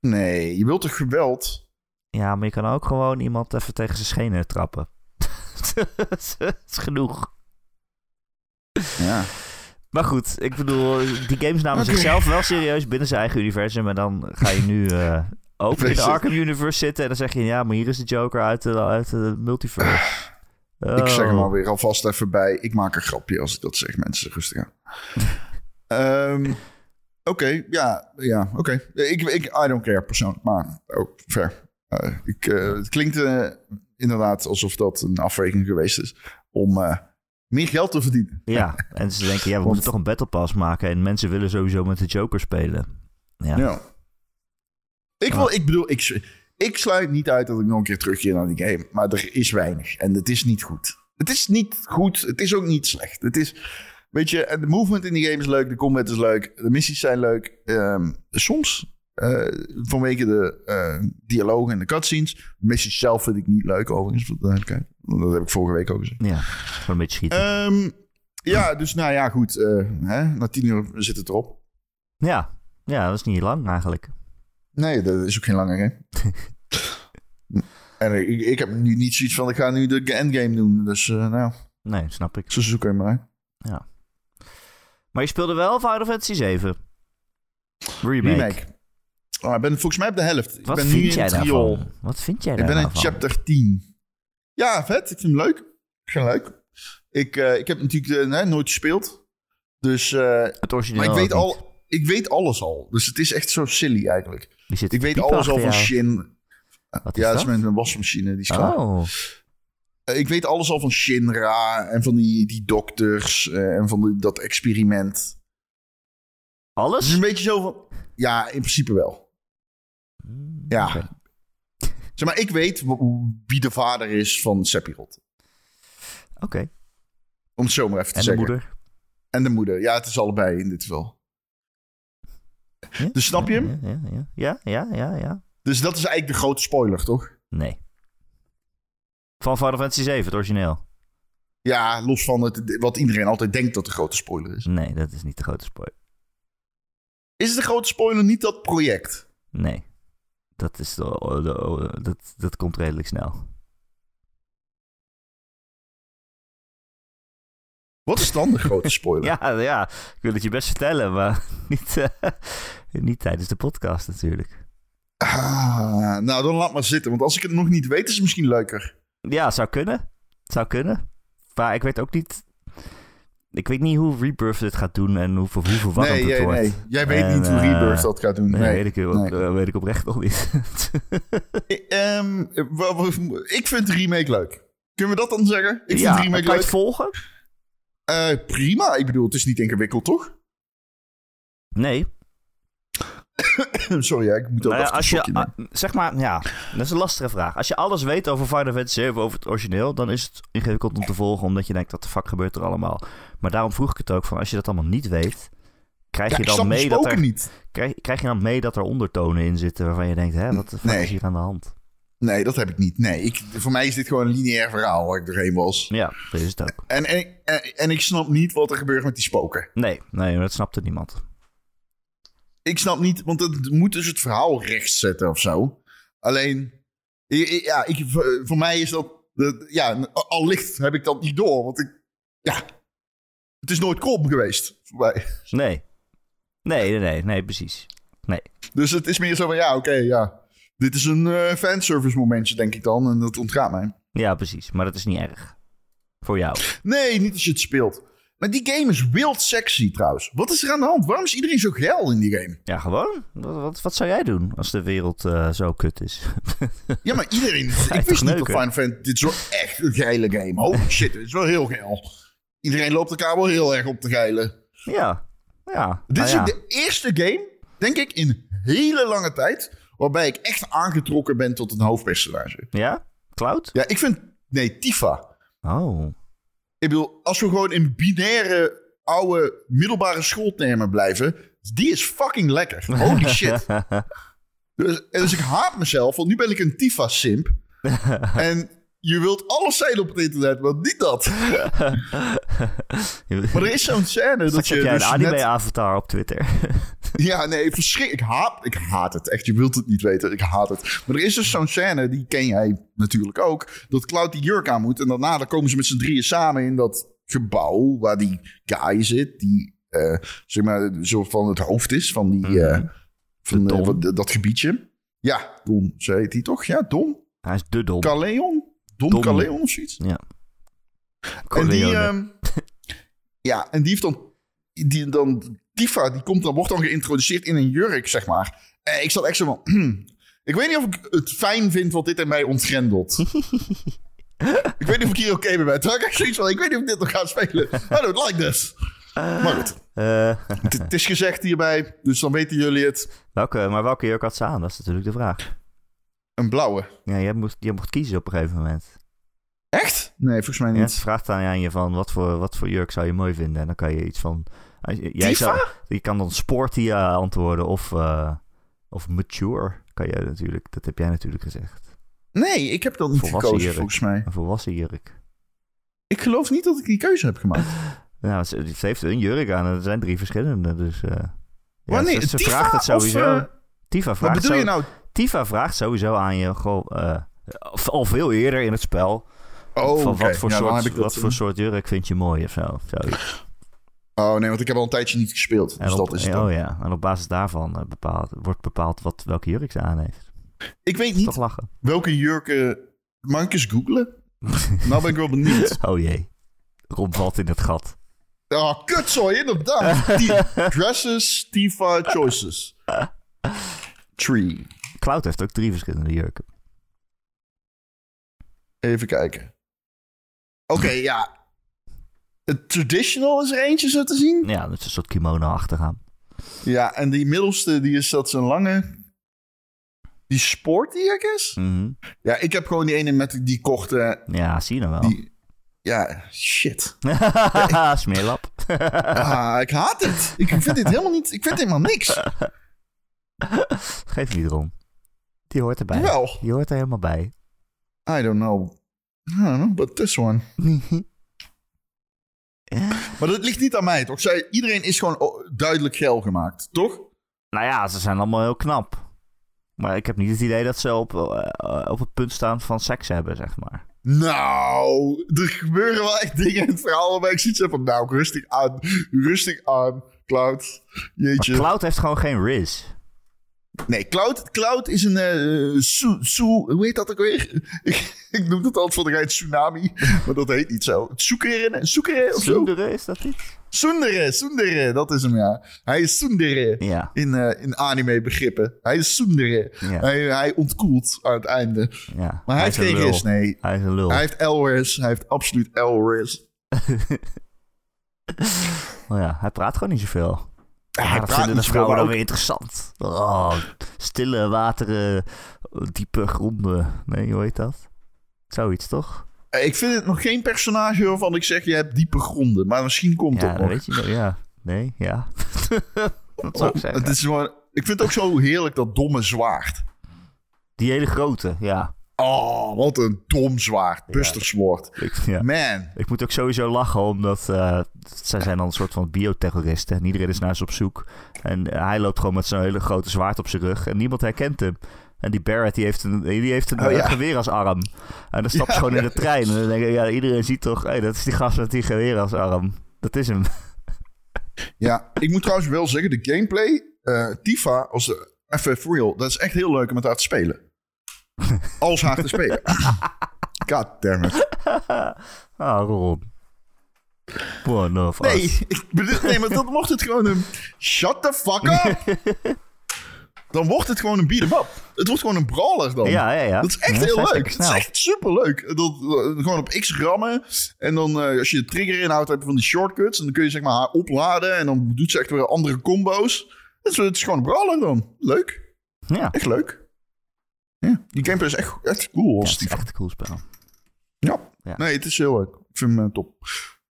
Speaker 3: Nee, je wilt toch geweld?
Speaker 2: Ja, maar je kan ook gewoon iemand even tegen zijn schenen trappen. Dat is genoeg.
Speaker 3: Ja.
Speaker 2: Maar goed, ik bedoel, die games namen zichzelf wel serieus binnen zijn eigen universum. En dan ga je nu eh, ook in de Arkham Universe zitten. En dan zeg je, ja, maar hier is de Joker uit de, uit de multiverse.
Speaker 3: Ik zeg hem
Speaker 2: Oh.
Speaker 3: alweer alvast even bij. Ik maak een grapje als ik dat zeg, mensen. Rustig aan. Ehm, oké, ja, ja oké. Ik, ik, I don't care persoonlijk, maar ook fair. Eh, ik, eh, het klinkt inderdaad alsof dat een afweging geweest is om meer geld te verdienen.
Speaker 2: Ja, en ze denken, ja, we moeten toch een Battle Pass maken. En mensen willen sowieso met de Joker spelen. Ja,
Speaker 3: Ja. Ik, wil, ik bedoel, ik, ik sluit niet uit dat ik nog een keer terugkeer naar die game. Maar er is weinig. En het is niet goed. Het is niet goed. Het is ook niet slecht. Het is, weet je, en de movement in die game is leuk. De combat is leuk. De missies zijn leuk. Ehm, soms, eh, vanwege de eh, dialogen en de cutscenes. De missies zelf vind ik niet leuk overigens. voor de duidelijkheid. Dat heb ik vorige week ook gezegd.
Speaker 2: ja gewoon een beetje schieten.
Speaker 3: Ehm, ja, dus nou ja, goed. eh, hè, na tien uur zit het erop.
Speaker 2: ja. ja, dat is niet lang eigenlijk.
Speaker 3: Nee, dat is ook geen lange game. en ik, ik heb nu niet zoiets van, ik ga nu de endgame doen. Dus eh, nou,
Speaker 2: Nee, snap ik.
Speaker 3: ze zoeken maar uit.
Speaker 2: Maar je speelde wel Final Fantasy 7. Remake.
Speaker 3: Remake. Oh, ik ben volgens mij op de helft.
Speaker 2: Wat
Speaker 3: ik ben nu
Speaker 2: vind
Speaker 3: in
Speaker 2: jij daarvan? Wat vind jij
Speaker 3: Ik
Speaker 2: daar
Speaker 3: ben in chapter 10. Ja, vet. Ik vind hem leuk. Ik vind hem leuk. Ik, eh, ik heb natuurlijk eh, nooit gespeeld. Dus, eh,
Speaker 2: Het origineel
Speaker 3: maar ik weet, al, ik weet alles al. Dus het is echt zo silly eigenlijk. Ik weet alles al van. Shin.
Speaker 2: Wat
Speaker 3: Ja, dat is met een wasmachine. Die is klaar.
Speaker 2: Oh,
Speaker 3: Ik weet alles al van Shinra en van die, die dokters en van die- dat experiment.
Speaker 2: Alles?
Speaker 3: een beetje zo van... Ja, in principe wel. Ja.
Speaker 2: Oké.
Speaker 3: Zeg maar, ik weet wie de vader is van Sephiroth.
Speaker 2: Oké.
Speaker 3: Om het zo maar even te
Speaker 2: En de
Speaker 3: zeggen.
Speaker 2: moeder?
Speaker 3: En de moeder. Ja, het is allebei in dit geval.
Speaker 2: Ja?
Speaker 3: Dus snap je hem?
Speaker 2: Ja, ja, ja. Ja, ja, ja, ja.
Speaker 3: Dus dat is eigenlijk de grote spoiler, toch?
Speaker 2: Nee. Van Final Fantasy 7, het origineel?
Speaker 3: Ja, los van het, wat iedereen altijd denkt dat de grote spoiler is.
Speaker 2: Nee, dat is niet de grote spoiler.
Speaker 3: Is de grote spoiler niet dat project?
Speaker 2: Nee. Dat, is de, de- dat, dat komt redelijk snel.
Speaker 3: Wat is dan de grote spoiler?
Speaker 2: Ja, ja, ik wil het je best vertellen, maar niet, eh, niet tijdens de podcast natuurlijk.
Speaker 3: Ah, nou, dan laat maar zitten. Want als ik het nog niet weet, is het misschien leuker.
Speaker 2: Ja, zou kunnen. Zou kunnen. Maar ik weet ook niet... Ik weet niet hoe Rebirth dit gaat doen en hoe, hoe verwarrend
Speaker 3: Nee,
Speaker 2: het
Speaker 3: jij,
Speaker 2: wordt.
Speaker 3: nee. jij weet
Speaker 2: En,
Speaker 3: niet hoe
Speaker 2: eh,
Speaker 3: Rebirth dat gaat doen.
Speaker 2: Nee,
Speaker 3: Nee,
Speaker 2: weet, ik,
Speaker 3: nee.
Speaker 2: eh, weet ik oprecht nog niet.
Speaker 3: Ik, ehm, ik vind de remake leuk. Kunnen we dat dan zeggen? Ik vind
Speaker 2: ja,
Speaker 3: de remake leuk.
Speaker 2: het volgen?
Speaker 3: Eh, prima. Ik bedoel, het is niet ingewikkeld, toch?
Speaker 2: Nee.
Speaker 3: Sorry, ik moet ook
Speaker 2: Nou ja, als je, zeg maar, ja, dat is een lastige vraag. Als je alles weet over Final Fantasy 7, over het origineel, dan is het ingewikkeld om te volgen, omdat je denkt, wat de fuck gebeurt er allemaal? Maar daarom vroeg ik het ook van, als je dat allemaal niet weet, krijg
Speaker 3: Ja,
Speaker 2: je dan mee dat er,
Speaker 3: niet.
Speaker 2: krijg, krijg je dan mee dat er ondertonen in zitten waarvan je denkt, hè, wat de fuck
Speaker 3: Nee.
Speaker 2: is hier aan de hand?
Speaker 3: Nee, dat heb ik niet. Nee, ik, voor mij is dit gewoon een lineair verhaal waar ik doorheen was.
Speaker 2: Ja, dat is het ook.
Speaker 3: En, en, en, en ik snap niet wat er gebeurt met die spoken.
Speaker 2: Nee, nee, dat snapte niemand.
Speaker 3: Ik snap niet, want het moet dus het verhaal rechts zetten of zo. Alleen, ja, ik, voor mij is dat, ja, al licht heb ik dat niet door. Want ik, ja, het is nooit krom geweest voor mij.
Speaker 2: Nee. Nee, nee, nee, nee, precies. Nee.
Speaker 3: Dus het is meer zo van, ja, oké, ja. Dit is een eh, fanservice momentje, denk ik dan. En dat ontgaat mij.
Speaker 2: Ja, precies. Maar dat is niet erg. Voor jou.
Speaker 3: Nee, niet als je het speelt. Maar die game is wild sexy trouwens. Wat is er aan de hand? Waarom is iedereen zo geil in die game?
Speaker 2: Ja, gewoon. Wat, wat, wat zou jij doen als de wereld eh, zo kut is?
Speaker 3: Ja, maar iedereen... Ik wist niet dat? Final Fantasy... Dit is wel echt een geile game. Holy shit, dit is wel heel geil. Iedereen loopt elkaar wel heel erg op te geilen.
Speaker 2: ja. Ja.
Speaker 3: Dit
Speaker 2: nou
Speaker 3: is
Speaker 2: ja.
Speaker 3: de eerste game, denk ik, in hele lange tijd... waarbij ik echt aangetrokken ben tot een hoofdpersonage.
Speaker 2: Ja? Cloud?
Speaker 3: Ja, ik vind... Nee, Tifa.
Speaker 2: Oh.
Speaker 3: Ik bedoel, als we gewoon in binaire, oude, middelbare schooltermen blijven... die is fucking lekker. Holy shit. Dus, dus ik haat mezelf, want nu ben ik een Tifa-simp. en je wilt alles zijn op het internet, maar niet dat. Maar er is zo'n scène dat je
Speaker 2: heb jij
Speaker 3: dus
Speaker 2: een
Speaker 3: net...
Speaker 2: anime-avatar op Twitter.
Speaker 3: Ja, nee, verschrik... Ik haat, ik haat het. Echt, je wilt het niet weten. Ik haat het. Maar er is dus zo'n scène, die ken jij natuurlijk ook... dat Cloud die jurk aan moet. En daarna dan komen ze met z'n drieën samen in dat gebouw... waar die guy zit, die eh, zeg maar zo van het hoofd is van die... eh, van eh,
Speaker 2: Don.
Speaker 3: dat gebiedje. Ja, Don, zo heet hij toch? Ja, Don?
Speaker 2: Hij is de dom.
Speaker 3: Caleon? Don. Caleon of zoiets?
Speaker 2: Ja.
Speaker 3: En die, ehm, ja, en die heeft dan, die, dan, Tifa, die komt dan, wordt dan geïntroduceerd in een jurk, zeg maar. En ik zat echt zo van, ik weet niet of ik het fijn vind wat dit in mij ontgrendelt. ik weet niet of ik hier oké mee ben. Terwijl ik echt zoiets van, ik weet niet of ik dit nog ga spelen. I don't like this. Maar goed,
Speaker 2: Eh,
Speaker 3: het, het is gezegd hierbij, dus dan weten jullie het.
Speaker 2: welke, maar welke jurk had ze aan? Dat is natuurlijk de vraag.
Speaker 3: Een blauwe.
Speaker 2: Ja, je mocht, je mocht kiezen op een gegeven moment.
Speaker 3: Echt? Nee, volgens mij
Speaker 2: Ja,
Speaker 3: niet.
Speaker 2: ze vraagt dan aan je van wat voor, wat voor jurk zou je mooi vinden. En dan kan je iets van... je- Jij
Speaker 3: Tifa?
Speaker 2: zou, je kan dan sporty eh, antwoorden of, eh, of mature. Kan je natuurlijk, dat heb jij natuurlijk gezegd.
Speaker 3: Nee, ik heb dat niet
Speaker 2: Volwassen
Speaker 3: gekozen,
Speaker 2: jurk.
Speaker 3: volgens mij.
Speaker 2: Een volwassen jurk.
Speaker 3: Ik geloof niet dat ik die keuze heb gemaakt.
Speaker 2: Nou, ze, ze heeft een jurk aan en er zijn drie verschillende. Dus eh, ja,
Speaker 3: Wanneer?
Speaker 2: ze, vraagt het sowieso.
Speaker 3: of, eh,
Speaker 2: Tifa,
Speaker 3: Wat
Speaker 2: vraagt
Speaker 3: bedoel
Speaker 2: zo-
Speaker 3: je nou?
Speaker 2: Tifa vraagt sowieso aan je, goh, eh, al veel eerder in het spel.
Speaker 3: Oh,
Speaker 2: van wat, voor
Speaker 3: Ja,
Speaker 2: soort, wat voor
Speaker 3: eh,
Speaker 2: soort jurk vind je mooi of zo. Zoiets.
Speaker 3: Oh nee, want ik heb al een tijdje niet gespeeld.
Speaker 2: En
Speaker 3: Dus
Speaker 2: op,
Speaker 3: dat is het
Speaker 2: oh ja, en op basis daarvan eh, wordt bepaald wat, welke jurk ze aan heeft.
Speaker 3: Ik weet niet welke jurken... Mag ik eens googlen? nou ben ik wel benieuwd.
Speaker 2: Oh jee. Ron valt in het gat.
Speaker 3: Oh, kutzooi, inderdaad. Dresses, Tifa, choices. Tree.
Speaker 2: Cloud heeft ook drie verschillende jurken.
Speaker 3: Even kijken. Oké, ja. Het traditional is er eentje zo te zien.
Speaker 2: Ja, dat is een soort kimono achteraan.
Speaker 3: Ja, en die middelste, die is dat zo'n lange... Die sporty, I guess?
Speaker 2: Mhm.
Speaker 3: Ja, ik heb gewoon die ene met die korte...
Speaker 2: Ja, zie je nou wel.
Speaker 3: Die, ja, shit.
Speaker 2: Smeerlap.
Speaker 3: Ah, ik haat het. Ik vind dit helemaal niet... Ik vind helemaal niks.
Speaker 2: Geef niet Ron. Die hoort erbij.
Speaker 3: Wel,
Speaker 2: Die hoort er helemaal bij.
Speaker 3: I don't know. I don't know, but this one. Maar dat ligt niet aan mij, toch? Zij, iedereen is gewoon oh, duidelijk geil gemaakt, toch?
Speaker 2: Nou ja, ze zijn allemaal heel knap. Maar ik heb niet het idee dat ze op, eh, op het punt staan van seks hebben, zeg maar.
Speaker 3: Nou, er gebeuren wel echt dingen in het verhaal waarbij ik zoiets heb van... Nou, rustig aan, rustig aan, Cloud.
Speaker 2: Maar
Speaker 3: Jeetje.
Speaker 2: Cloud heeft gewoon geen Riz.
Speaker 3: Nee, Cloud, Cloud is een... su, su, hoe heet dat ook weer? ik, ik noem het altijd voor de geit tsunami, maar dat heet niet zo. Tsukere, Tsukere of zo?
Speaker 2: Is dat niet?
Speaker 3: Sundere, Sundere, dat is hem, ja. Hij is Sundere
Speaker 2: Ja.
Speaker 3: in, eh, in anime-begrippen. Hij is Sundere.
Speaker 2: Ja.
Speaker 3: Hij, hij ontkoelt aan het einde.
Speaker 2: ja.
Speaker 3: Maar hij, heeft geen
Speaker 2: lul.
Speaker 3: ris, nee.
Speaker 2: Hij is een lul.
Speaker 3: Hij heeft L-ris. Hij heeft absoluut L-ris.
Speaker 2: Oh ja, hij praat gewoon niet zoveel.
Speaker 3: Hij
Speaker 2: Ja, dat
Speaker 3: praat
Speaker 2: vinden de vrouwen dan weer interessant. Oh, stille wateren, diepe gronden. Nee, hoe heet dat? Zoiets toch?
Speaker 3: ook- Ik vind het nog geen personage waarvan ik zeg... je hebt diepe gronden. Maar misschien komt
Speaker 2: Ja,
Speaker 3: dat
Speaker 2: dat
Speaker 3: nog.
Speaker 2: weet je nog. Ja. Nee, ja. dat zou ik
Speaker 3: Oh,
Speaker 2: zeggen.
Speaker 3: het is ik vind het ook zo heerlijk dat domme zwaard.
Speaker 2: Die hele grote, ja.
Speaker 3: Oh, wat een dom zwaard. Buster Sword.
Speaker 2: Ik, ja.
Speaker 3: Man.
Speaker 2: ik moet ook sowieso lachen, omdat eh, zij zijn dan een soort van bioterroristen. En iedereen is naar ze op zoek. En eh, hij loopt gewoon met zo'n hele grote zwaard op zijn rug. En niemand herkent hem. En die Barrett die heeft een, die heeft een
Speaker 3: Oh, ja.
Speaker 2: eh, geweer als arm. En dan stapt
Speaker 3: Ja,
Speaker 2: ze gewoon in de trein. En dan denk ik, ja, iedereen ziet toch... Hey, dat is die gast met die geweer als arm. Dat is hem.
Speaker 3: Ja, ik moet trouwens wel zeggen, de gameplay, eh, Tifa als de FF Real, dat is echt heel leuk om met haar te spelen. Als haar te spelen. God damn it.
Speaker 2: Ah, Ron. One of
Speaker 3: Nee,
Speaker 2: us.
Speaker 3: ik bedoel, nee, maar dan wordt het gewoon een shut the fuck up. Dan wordt het gewoon een beat 'em up. Het wordt gewoon een brawler dan.
Speaker 2: Ja, ja, ja.
Speaker 3: Dat is echt
Speaker 2: Ja,
Speaker 3: heel leuk. Het is echt superleuk. Dat, eh, gewoon op X rammen. En dan eh, als je de trigger inhoudt, heb je van die shortcuts. En dan kun je zeg maar haar opladen. En dan doet ze echt weer andere combo's. Het is, het is gewoon een brawler dan. Leuk.
Speaker 2: Ja,
Speaker 3: Echt leuk. Ja, die gameplay is echt, echt cool.
Speaker 2: Ja, het is
Speaker 3: die
Speaker 2: echt een cool spel.
Speaker 3: ja.
Speaker 2: Ja.
Speaker 3: nee, het is heel leuk. Ik vind hem eh, top.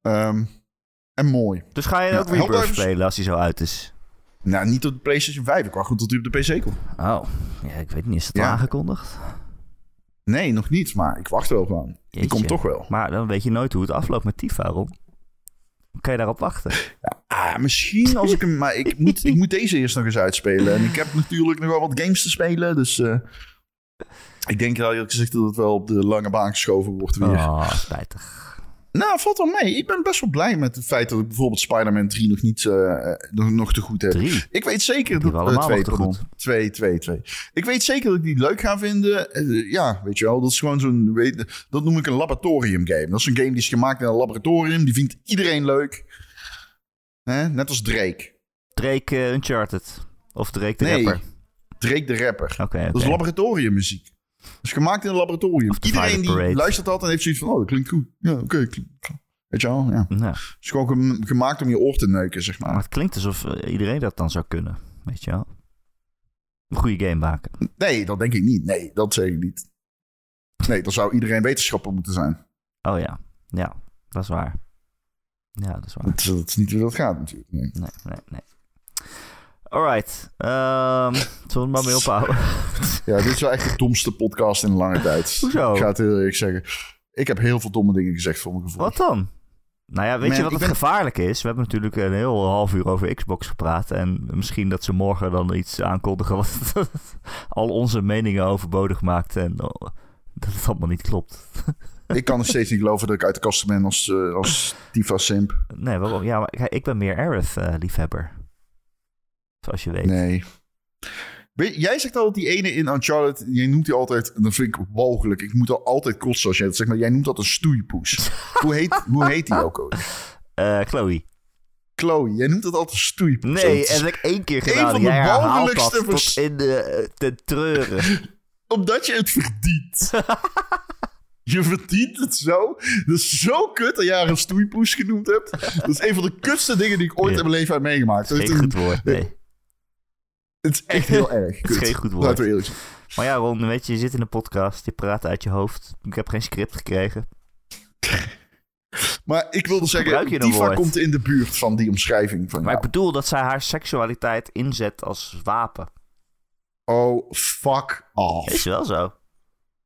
Speaker 3: Ehm, en mooi.
Speaker 2: Dus ga je ook Rebirth
Speaker 3: Helldivers-
Speaker 2: spelen als hij zo uit is?
Speaker 3: Nou, niet op de PlayStation 5. Ik wacht goed tot hij op de PC komt.
Speaker 2: Oh, ja, ik weet niet. Is het al aangekondigd?
Speaker 3: Nee, nog niet. Maar ik wacht wel gewoon. Die komt toch wel.
Speaker 2: Maar dan weet je nooit hoe het afloopt met Tifa, Ron. Kan je daarop wachten?
Speaker 3: Ah, misschien als ik hem... Maar ik moet, ik moet deze eerst nog eens uitspelen. En ik heb natuurlijk nog wel wat games te spelen. Dus eh, ik denk wel eerlijk gezegd dat het wel op de lange baan geschoven wordt weer.
Speaker 2: Oh, spijtig.
Speaker 3: Nou, valt wel mee. Ik ben best wel blij met het feit dat ik bijvoorbeeld Spider-Man 3 nog niet eh, nog, te goed heb.
Speaker 2: Drie.
Speaker 3: Ik weet zeker dat...
Speaker 2: hebben allemaal
Speaker 3: eh, pardon.
Speaker 2: goed.
Speaker 3: Twee, twee, twee. Ik weet zeker dat ik die leuk ga vinden. Eh, ja, weet je wel. Dat is gewoon zo'n... Dat noem ik een laboratorium game. Dat is een game die is gemaakt in een laboratorium. Die vindt iedereen leuk. Hè? Net als Drake.
Speaker 2: Drake Uncharted. Of Drake de
Speaker 3: Nee.
Speaker 2: rapper.
Speaker 3: Drake de rapper.
Speaker 2: Oké,
Speaker 3: Dat is laboratoriummuziek. Dat is gemaakt in een laboratorium. Iedereen die luistert dat en heeft zoiets van... Oh, dat klinkt goed. Ja, oké. Weet je wel? Ja. Het is gewoon gem- gemaakt om je oor te neuken, zeg
Speaker 2: maar
Speaker 3: maar.
Speaker 2: het klinkt alsof eh, iedereen dat dan zou kunnen. Weet je wel? Een goede game maken.
Speaker 3: Nee, dat denk ik niet. Nee, dat zeg ik niet. Nee, dan zou iedereen wetenschapper moeten zijn.
Speaker 2: Oh ja. Ja, dat is waar. Ja, dat is waar.
Speaker 3: Dat is, dat is niet hoe dat gaat natuurlijk. Nee.
Speaker 2: Nee, nee, nee. Alright. Ehm zullen we maar mee ophouden?
Speaker 3: Ja, dit is wel echt de domste podcast in lange tijd.
Speaker 2: Hoezo?
Speaker 3: Ik ga het heel eerlijk zeggen. Ik heb heel veel domme dingen gezegd voor mijn gevoel.
Speaker 2: Wat dan? Nou ja, weet
Speaker 3: Man,
Speaker 2: je wat het
Speaker 3: ben-
Speaker 2: gevaarlijk is? We hebben natuurlijk een heel half uur over Xbox gepraat. En misschien dat ze morgen dan iets aankondigen wat al onze meningen overbodig maakt. En oh, dat het allemaal niet klopt.
Speaker 3: Ik kan nog steeds niet geloven dat ik uit de kast ben als, eh, als Tifa Simp.
Speaker 2: Nee, waarom? Ja, maar ik ben meer Aerith-liefhebber. Zoals je weet.
Speaker 3: Nee. Weet, jij zegt altijd die ene in Uncharted, jij noemt die altijd, en dat vind ik walgelijk. Ik moet al altijd kotsen als jij dat zegt, maar jij noemt dat een stoeipoes. hoe, heet, hoe heet die ook alweer?
Speaker 2: Eh, Chloe.
Speaker 3: Chloe, jij noemt dat altijd een stoeipoes.
Speaker 2: Nee,
Speaker 3: Dat
Speaker 2: heb ik één keer
Speaker 3: Een
Speaker 2: gedaan.
Speaker 3: van de walgelijkste vers-
Speaker 2: in de eh, te treuren.
Speaker 3: Omdat je het verdient. je verdient het zo. Dat is zo kut dat jij haar een stoeipoes genoemd hebt. Dat is een van de kutste dingen die ik ooit
Speaker 2: Ja.
Speaker 3: in mijn leven heb meegemaakt.
Speaker 2: Dat is geen
Speaker 3: is
Speaker 2: goed woord, nee.
Speaker 3: Het is echt heel erg.
Speaker 2: Het is geen goed woord.
Speaker 3: Laten we eerlijk zijn.
Speaker 2: Maar ja, Ron, weet je, je zit in een podcast. Je praat uit je hoofd. Ik heb geen script gekregen.
Speaker 3: Maar ik wilde zeggen, Tifa
Speaker 2: woord?
Speaker 3: komt in de buurt van die omschrijving van
Speaker 2: Maar ik bedoel dat zij haar seksualiteit inzet als wapen.
Speaker 3: Oh, fuck off.
Speaker 2: Is wel zo.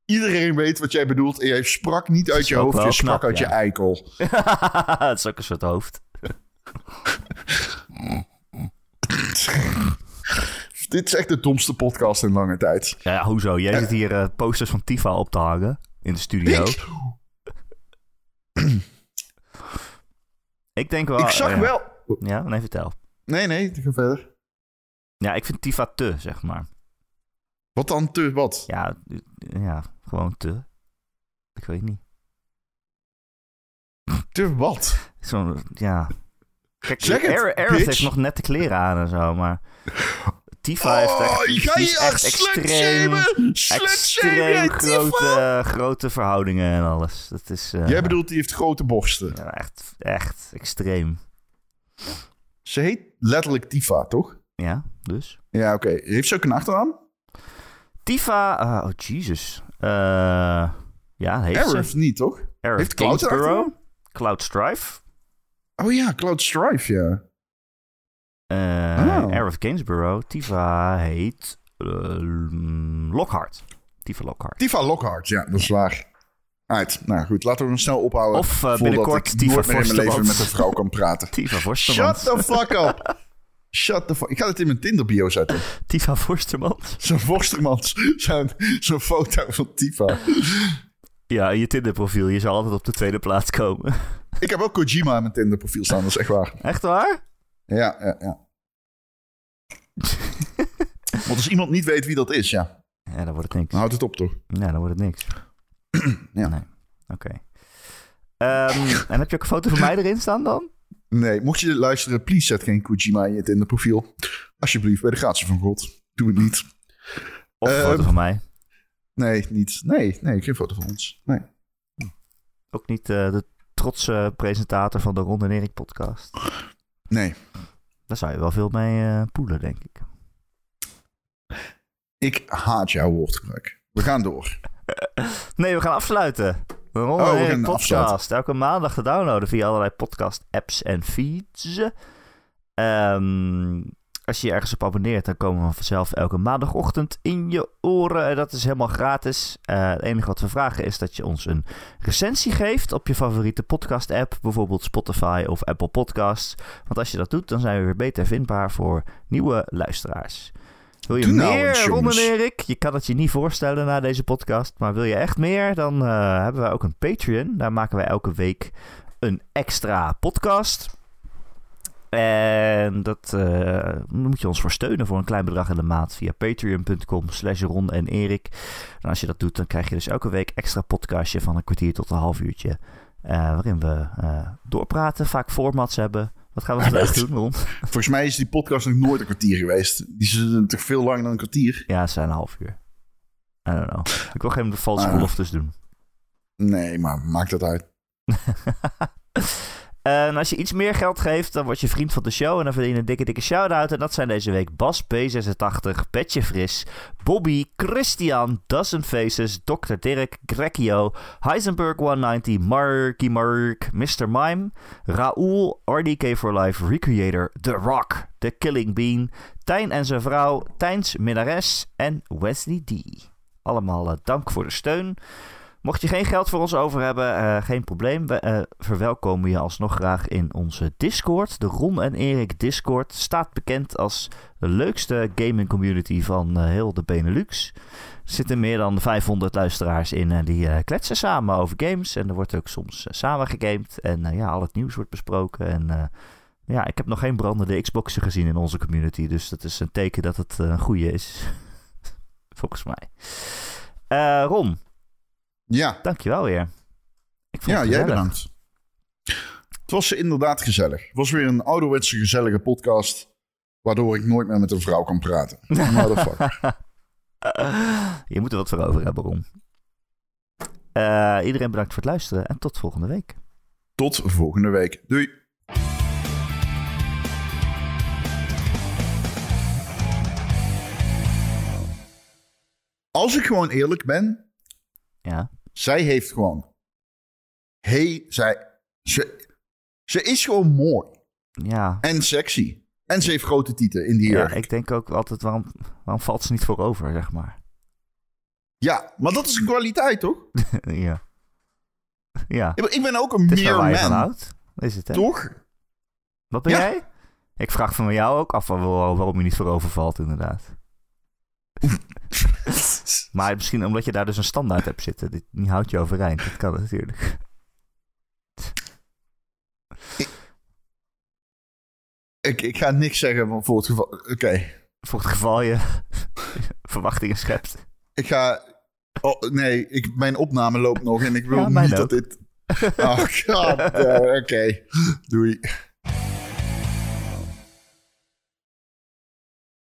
Speaker 3: Iedereen weet wat jij bedoelt en jij sprak niet uit je hoofd, je sprak
Speaker 2: knap,
Speaker 3: uit
Speaker 2: ja.
Speaker 3: je eikel.
Speaker 2: Het is ook een soort hoofd.
Speaker 3: Dit is echt de domste podcast in lange tijd.
Speaker 2: Ja, hoezo? Jij zit hier eh, posters van Tifa op te hangen in de studio.
Speaker 3: Ik,
Speaker 2: Ik denk wel...
Speaker 3: ik zag
Speaker 2: ja.
Speaker 3: wel...
Speaker 2: Ja, nee, vertel.
Speaker 3: Nee, nee, ga verder.
Speaker 2: Ja, ik vind Tifa te, zeg maar.
Speaker 3: Wat dan te, wat?
Speaker 2: Ja, ja gewoon te. Ik weet niet.
Speaker 3: Te wat?
Speaker 2: Zo'n, ja... Kijk, Aerith heeft nog nette kleren aan en zo, maar... Tifa heeft echt,
Speaker 3: Oh, ga
Speaker 2: die
Speaker 3: je
Speaker 2: echt extreem, extreem grote, grote verhoudingen en alles. Dat is... eh,
Speaker 3: Jij bedoelt, die heeft grote borsten.
Speaker 2: Ja, echt, echt extreem.
Speaker 3: Ze heet letterlijk Tifa, toch?
Speaker 2: Ja, dus.
Speaker 3: Ja, oké. Heeft ze ook een achternaam?
Speaker 2: Tifa, ah, oh Jesus. Eh, ja, heeft
Speaker 3: Aerith
Speaker 2: ze.
Speaker 3: niet, toch?
Speaker 2: Aerith
Speaker 3: Heeft Cloud?
Speaker 2: Cloud Strife,
Speaker 3: Oh ja, Cloud Strife, ja.
Speaker 2: Eh
Speaker 3: Oh.
Speaker 2: Gainsborough. Tifa heet eh, Lockhart. Tifa Lockhart.
Speaker 3: Tifa Lockhart, ja, dat is waar. Uit. Nou goed, laten we hem snel ophouden.
Speaker 2: Of,
Speaker 3: voordat
Speaker 2: binnenkort
Speaker 3: ik
Speaker 2: Tifa Forstemans.
Speaker 3: met een vrouw kan praten.
Speaker 2: Tifa
Speaker 3: Shut
Speaker 2: Vorstermans.
Speaker 3: the fuck up. Shut the fuck. Ik ga het in mijn Tinder bio zetten.
Speaker 2: Tifa Vorstermans.
Speaker 3: Zo'n Vorstermans. Zo'n foto van Tifa.
Speaker 2: Ja, in je Tinder profiel. Je zal altijd op de tweede plaats komen.
Speaker 3: Ik heb ook Kojima in mijn Tinder profiel staan. Dat is echt waar.
Speaker 2: Echt waar?
Speaker 3: Ja, ja, ja. Want als iemand niet weet wie dat is, ja,
Speaker 2: Ja, dan wordt het niks.
Speaker 3: dan houdt het op toch?
Speaker 2: Ja, dan wordt het niks.
Speaker 3: Ja.
Speaker 2: Nee. Oké. Ehm, en heb je ook een foto van mij erin staan dan?
Speaker 3: Nee, mocht je luisteren, please zet geen Kojima in je Tinder profiel. Alsjeblieft, bij de gratie van God. Doe het niet.
Speaker 2: Of een
Speaker 3: Ehm,
Speaker 2: foto van mij?
Speaker 3: Nee, niet. Nee, nee, geen foto van ons. Nee.
Speaker 2: Ook niet eh, de trotse presentator van de Ron en Erik podcast.
Speaker 3: Nee.
Speaker 2: Daar zou je wel veel mee eh, poelen, denk ik.
Speaker 3: Ik haat jouw woordgebruik. We gaan door.
Speaker 2: Nee, we gaan afsluiten.
Speaker 3: Oh, we
Speaker 2: Erik
Speaker 3: gaan
Speaker 2: podcast.
Speaker 3: afsluiten.
Speaker 2: Elke maandag te downloaden via allerlei podcast apps en feeds. Ehm, als je je ergens op abonneert, dan komen we vanzelf elke maandagochtend in je oren. En dat is helemaal gratis. Eh, het enige wat we vragen is dat je ons een recensie geeft op je favoriete podcast app. Bijvoorbeeld Spotify of Apple Podcasts. Want als je dat doet, dan zijn we weer beter vindbaar voor nieuwe luisteraars. Wil je
Speaker 3: nou
Speaker 2: meer,
Speaker 3: eens,
Speaker 2: Ron. Erik? Je kan het je niet voorstellen na deze podcast. Maar wil je echt meer, dan eh, hebben wij ook een Patreon. Daar maken wij elke week een extra podcast. En dat eh, moet je ons voor steunen voor een klein bedrag in de maand via patreon.com slash Ron en Erik. En als je dat doet, dan krijg je dus elke week extra podcastje van een kwartier tot een half uurtje. eh, waarin we eh, doorpraten, vaak formats hebben. Wat gaan we vandaag doen, Ron?
Speaker 3: Volgens mij is die podcast nog nooit een kwartier geweest. Die is toch veel langer dan een kwartier?
Speaker 2: Ja, het zijn een half uur. I don't know. Ik wil geen valse
Speaker 3: Ah.
Speaker 2: beloftes doen.
Speaker 3: Nee, maar maakt dat uit.
Speaker 2: En als je iets meer geld geeft, dan word je vriend van de show. En dan verdien je een dikke, dikke shout-out. En dat zijn deze week Bas P86, Petje Fris, Bobby, Christian, Dozen Faces, Dr. Dirk, Grekio, Heisenberg 190, Marky Mark, Mr. Mime, Raoul, RDK for Life, Recreator, The Rock, The Killing Bean, Tijn en zijn vrouw, Tijns Minnares en Wesley D. Allemaal eh, dank voor de steun. Mocht je geen geld voor ons over hebben, eh, geen probleem. We eh, verwelkomen je alsnog graag in onze Discord. De Ron en Erik Discord staat bekend als de leukste gaming community van eh, heel de Benelux. Er zitten meer dan 500 luisteraars in en die kletsen samen over games. En er wordt ook soms samen gegamed. En ja, al het nieuws wordt besproken. En ja, ik heb nog geen brandende Xboxen gezien in onze community. Dus dat is een teken dat het een goede is. Volgens mij. Ron,
Speaker 3: Ja,
Speaker 2: Dankjewel weer. Ik vond
Speaker 3: ja jij bedankt. Het was inderdaad gezellig. Het was weer een ouderwetse gezellige podcast. Waardoor ik nooit meer met een vrouw kan praten. Motherfucker.
Speaker 2: Je moet er wat voor over hebben, Ron. Eh, iedereen bedankt voor het luisteren en tot volgende week.
Speaker 3: Tot volgende week. Doei. Als ik gewoon eerlijk ben,
Speaker 2: Ja,
Speaker 3: zij heeft gewoon. Hey, zij. Ze, ze is gewoon mooi.
Speaker 2: ja.
Speaker 3: En sexy. En ze heeft grote tieten in die
Speaker 2: ja
Speaker 3: jurk.
Speaker 2: ik denk ook altijd, waarom, waarom valt ze niet voorover, zeg maar.
Speaker 3: Ja, maar dat is een kwaliteit, toch?
Speaker 2: ja. Ja,
Speaker 3: Ik ben ook een
Speaker 2: het is je van
Speaker 3: man,
Speaker 2: houdt. Is het, hè?
Speaker 3: toch?
Speaker 2: Wat ben
Speaker 3: Ja.
Speaker 2: jij? Ik vraag van jou ook af waar- waarom je niet voorover valt, inderdaad. maar misschien omdat je daar dus een standaard hebt zitten. Dit die houdt je overeind. Dat kan natuurlijk.
Speaker 3: Ik, ik ga niks zeggen van voor het geval. Oké.
Speaker 2: Voor het geval je verwachtingen schept.
Speaker 3: Ik ga. Oh, nee, ik, mijn opname loopt nog en ik wil
Speaker 2: Ja,
Speaker 3: niet
Speaker 2: ook.
Speaker 3: dat dit. Oh, god. eh, Oké. Doei.